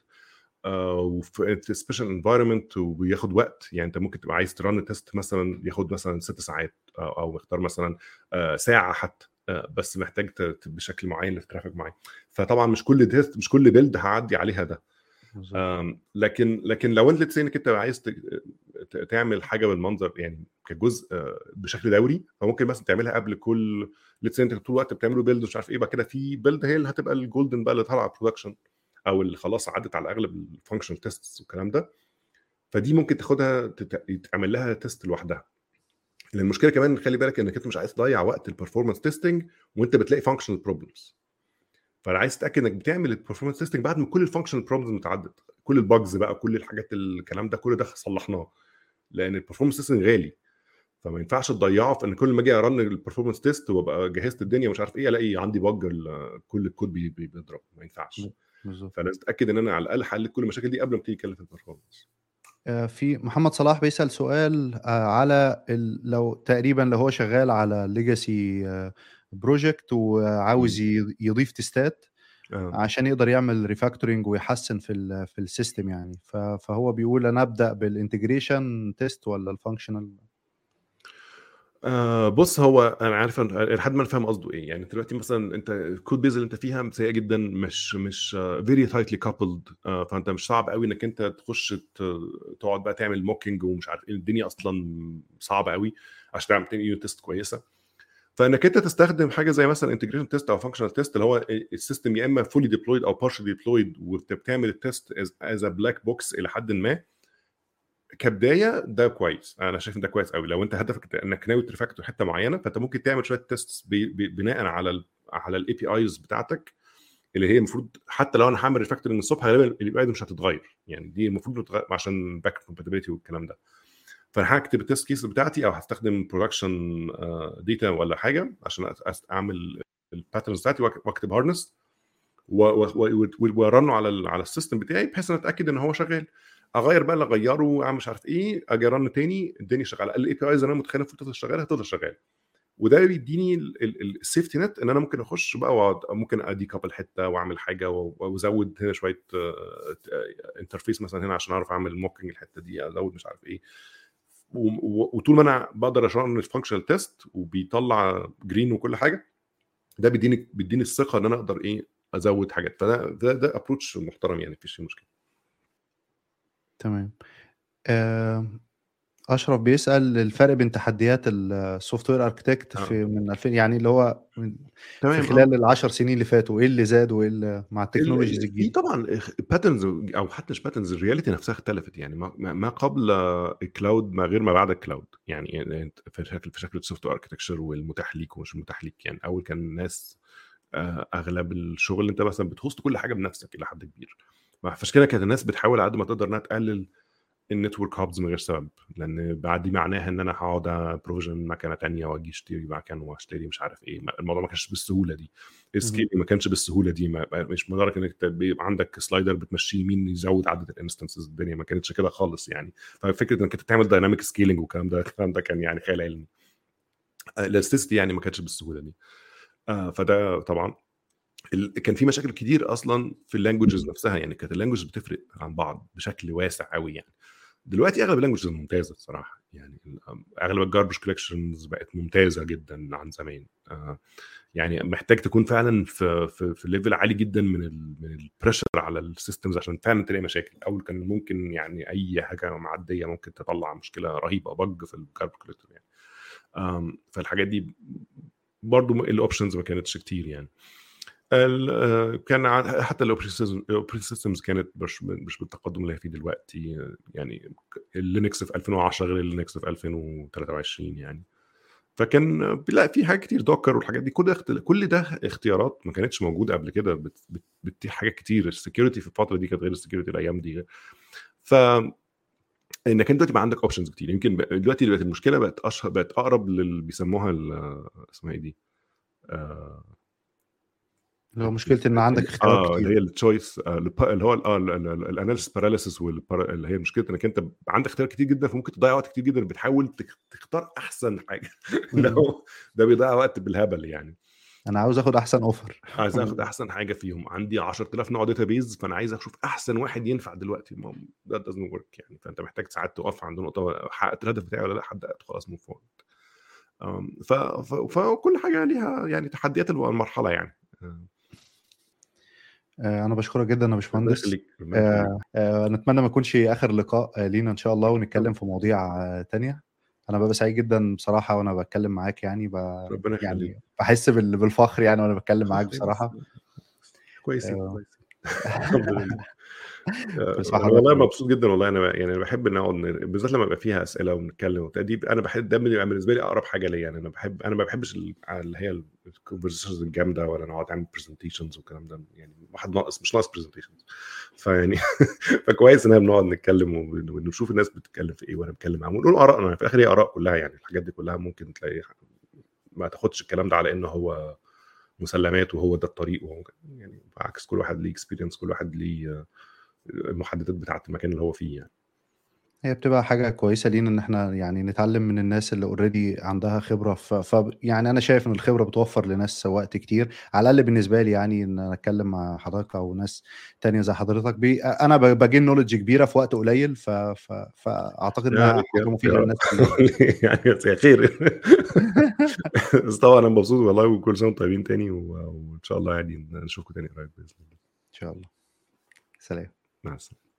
وفي special environment وبياخد وقت يعني أنت ممكن تبقى عايز ت run test مثلا ياخد مثلا ست ساعات أو أو أكتر مثلا آه، ساعة حتى آه، بس محتاج بشكل معين ل traffic معين. فطبعا مش كل test مش كل build هعدي عليها ده. لكن لكن لو انت انك انت عايز تعمل حاجة بالمنظر يعني كجزء آه، بشكل دوري فممكن مثلا تعملها قبل كل let's انت طول الوقت بتعملوا build مش عارف إيه بعد كده في build هي اللي هتبقى ال golden بقى اللي طالعة production أو اللي خلاص عدت على أغلب ال function test والكلام ده. فدي ممكن تاخدها يتعمل لها test لوحدها. المشكلة كمان خلي بالك إنك أنت مش عايز تضيع وقت ال performance testing وأنت بتلاقي functional problems فانا عايز تتأكد إنك بتعمل ال performance testing بعد ما كل ال functional problems متعدت كل ال bugs بقى كل الحاجات الكلام ده كل ده صلحناه. لأن ال performance testing غالي. فما ينفعش تضيعه في إن كل ما أجي أ run ال performance test وأبقى جهزت الدنيا ومش عارف إيه ألاقي عندي ال- كل الكود بي- بي- بيضرب. ما ينفعش. بالظبط. فلازم اتاكد إن أنا على الأقل حليت كل المشاكل دي قبل ما تيجي في ال performance آه، في محمد صلاح بيسأل سؤال آه، على لو تقريبا لو هو شغال على legacy project وعاوز يضيف test ات آه. عشان يقدر يعمل refactoring ويحسن في في ال system يعني. فهو بيقول أنا أبدأ بال integration test ولا ال functional آه بص هو أنا عارف لحد ما أنا فاهم قصده إيه. يعني دلوقتي مثلا أنت ال code base اللي أنت فيها سيئة جدا مش مش very tightly coupled فأنت مش صعب قوي إنك أنت تخش تقعد بقى تعمل mocking ومش عارف إيه. الدنيا أصلا صعبة قوي عشان تعمل unit test كويسة. فإنك أنت تستخدم حاجة زي مثلا integration test أو functional test اللي هو ال system يا إما fully deployed أو partially deployed وبتعمل ال test as black box إلى حد ما. كبداية ده كويس. أنا شايف إن ده كويس قوي لو أنت هدفك انك ناوي ت refactor حتة معينة فأنت ممكن تعمل شوية test بناء على ال على ال APIs بتاعتك اللي هي المفروض حتى لو أنا هعمل refactor من الصبح غالبا ال API مش هتتغير. يعني دي المفروض عشان back compatibility والكلام ده. فأنا هكتب ال test case بتاعتي أو هستخدم production data ولا حاجة عشان أعمل ال patterns بتاعتي وأكتب harness وا run ه على على ال system بتاعي بحيث ان أتأكد إن هو شغال. أغير بقى اللي أغيره أعمل مش عارف إيه أجي ا run تاني الدنيا شغالة. ال APIs أنا متخيل المفروض تفضل شغالة هتفضل شغالة. وده بيديني ال safety net إن أنا ممكن أخش بقى وأقعد ممكن decouple حتة وأعمل حاجة وأزود هنا شوية interface مثلا هنا عشان أعرف أعمل mocking الحتة دي أزود مش عارف إيه. وطول ما أنا بقدر ا run ال functional test وبيطلع green وكل حاجة ده بيديني بيديني الثقة إن أنا أقدر إيه أزود حاجات. فده ده ده approach محترم يعني مفيش مشكلة. تمام. أشرف بيسأل الفرق بين تحديات ال software architect آه. في من 2000 يعني اللي هو من- في خلال العشر سنين اللي فاتوا إيه اللي زاد وإيه اللي مع ال technologies ال- في الجديدة طبعا patterns أو حتى مش patterns ال reality نفسها اختلفت يعني ما, قبل ال cloud ما غير ما بعد ال cloud يعني أنت في شكل في شكل ال software architecture والمتاح ليك ومش متاح ليك يعني أول كان الناس آه، أغلب الشغل أنت مثلا بت host كل حاجة بنفسك إلى حد كبير فعشان كده كانت الناس بتحاول على قد ما تقدر إنها تقلل ال network hops من غير سبب لأن بعد دي معناها إن أنا هقعد ا provision مكنة تانية وأجي أشتري مكان وأشتري مش عارف إيه. الموضوع ما كانش بالسهولة دي. ال scale ما كانش بالسهولة دي. ما مش مجرد إنك تبقى عندك slider بتمشيه يمين يزود عدد ال instances الدنيا. ما كانتش كده خالص يعني. ففكرة إنك أنت تعمل dynamic scaling والكلام ده الكلام ده كان يعني خيال علمي. ال elasticity يعني ما كانتش بالسهولة دي. آه، فده طبعا. كان في مشاكل كتير أصلا في ال languages نفسها يعني كانت ال languages بتفرق عن بعض بشكل واسع قوي يعني. دلوقتي أغلب ال languages ممتازة الصراحه يعني أغلب ال garbage collections بقت ممتازة جدا عن زمان. آه، يعني محتاج تكون فعلا في في, في level عالي جدا من ال من ال pressure على ال systems عشان فعلا تلاقي مشاكل. اول كان ممكن يعني أي حاجة معدية ممكن تطلع مشكلة رهيبة bug في ال garbage collector يعني. فالحاجات دي برضو ال options ما كانتش كتير يعني. كان ع- حتى ال operating systems كانت مش مش بالتقدم اللي هي فيه دلوقتي آه، يعني ال Linux في 2010 غير ال Linux في 2023 يعني. فكان لا في حاجات كتير Docker والحاجات دي كل ده كل ده اختيارات ما كانتش موجودة قبل كده بت- بت- بتتيح حاجات كتير. ال security في الفترة دي كانت غير ال security الأيام دي. ف إنك أنت دلوقتي بقى عندك options كتير. يمكن دلوقتي بقت المشكلة بقت أشهر بقت أقرب لل بيسموها اسمها إيه دي؟ آه، اللي هو مشكلة إن عندك اختيارات آه اللي هي ال choice اللي هو ال analysis paralysis اللي هي مشكلة إنك أنت عندك اختيار كتير جدا فممكن تضيع وقت كتير جدا بتحاول تخ- تختار أحسن حاجة. هو- ده بيضيع وقت بالهبل يعني. أنا عاوز آخد أحسن offer عايز آخد أحسن حاجة فيهم. عندي 10000 نوع database فأنا عايز أشوف أحسن واحد ينفع دلوقتي. ما ده doesn't work يعني. فأنت محتاج ساعات تقف عند نقطة حققت الهدف بتاعي ولا لأ حققت خلاص move forward ف... ف... فكل حاجة ليها يعني تحديات المرحلة يعني. آه، آه، أنا بشكرك جدا يا باشمهندس. آه، آه، نتمنى ما يكونش آخر لقاء آه، لينا إن شاء الله ونتكلم في مواضيع آه، تانية. أنا ببقى سعيد جدا بصراحة وأنا بتكلم معاك يعني ب... ربنا يعني بحس بال... بالفخر يعني وأنا بتكلم معاك بصراحة. كويسين آه، آه، والله مبسوط جدا والله أنا يعني بحب إن أقعد بالذات لما يبقى فيها أسئلة ونتكلم وبتاع دي أنا بحب ده بيبقى بالنسبة لي أقرب حاجة ليا يعني أنا بحب أنا ما بحبش ال- اللي هي ال conversations الجامدة ولا نقعد نعمل presentations والكلام ده يعني واحد ناقص مش ناقص presentations فيعني فكويس إن إحنا بنقعد نتكلم ون- ونشوف الناس بتتكلم في إيه وأنا بتكلم معاهم ونقول ارائنا في الآخر هي آراء كلها يعني الحاجات دي كلها ممكن تلاقي ما تاخدش الكلام ده على انه هو مسلمات وهو ده الطريق وهو يعني بالعكس كل واحد ليه experience كل واحد ليه المحددات بتاعة المكان اللي هو فيه يعني. هي بتبقى حاجة كويسة لينا إن إحنا يعني نتعلم من الناس اللي already عندها خبرة. ف... ف يعني أنا شايف إن الخبرة بتوفر لناس وقت كتير. على الأقل بالنسبة لي يعني إن أنا أتكلم مع حضرتك أو ناس تانية زي حضرتك. بي... أنا ب- بجين نولج كبيرة في وقت قليل. ف... ف... فأعتقد إنها يعني حاجة مفيدة يا للناس يعني يا خير. بس طبعا أنا مبسوط والله وكل سنة طيبين تاني و- وإن شاء الله يعني نشوفكم تاني قريب بإذن الله. إن شاء الله. سلام. مع السلامه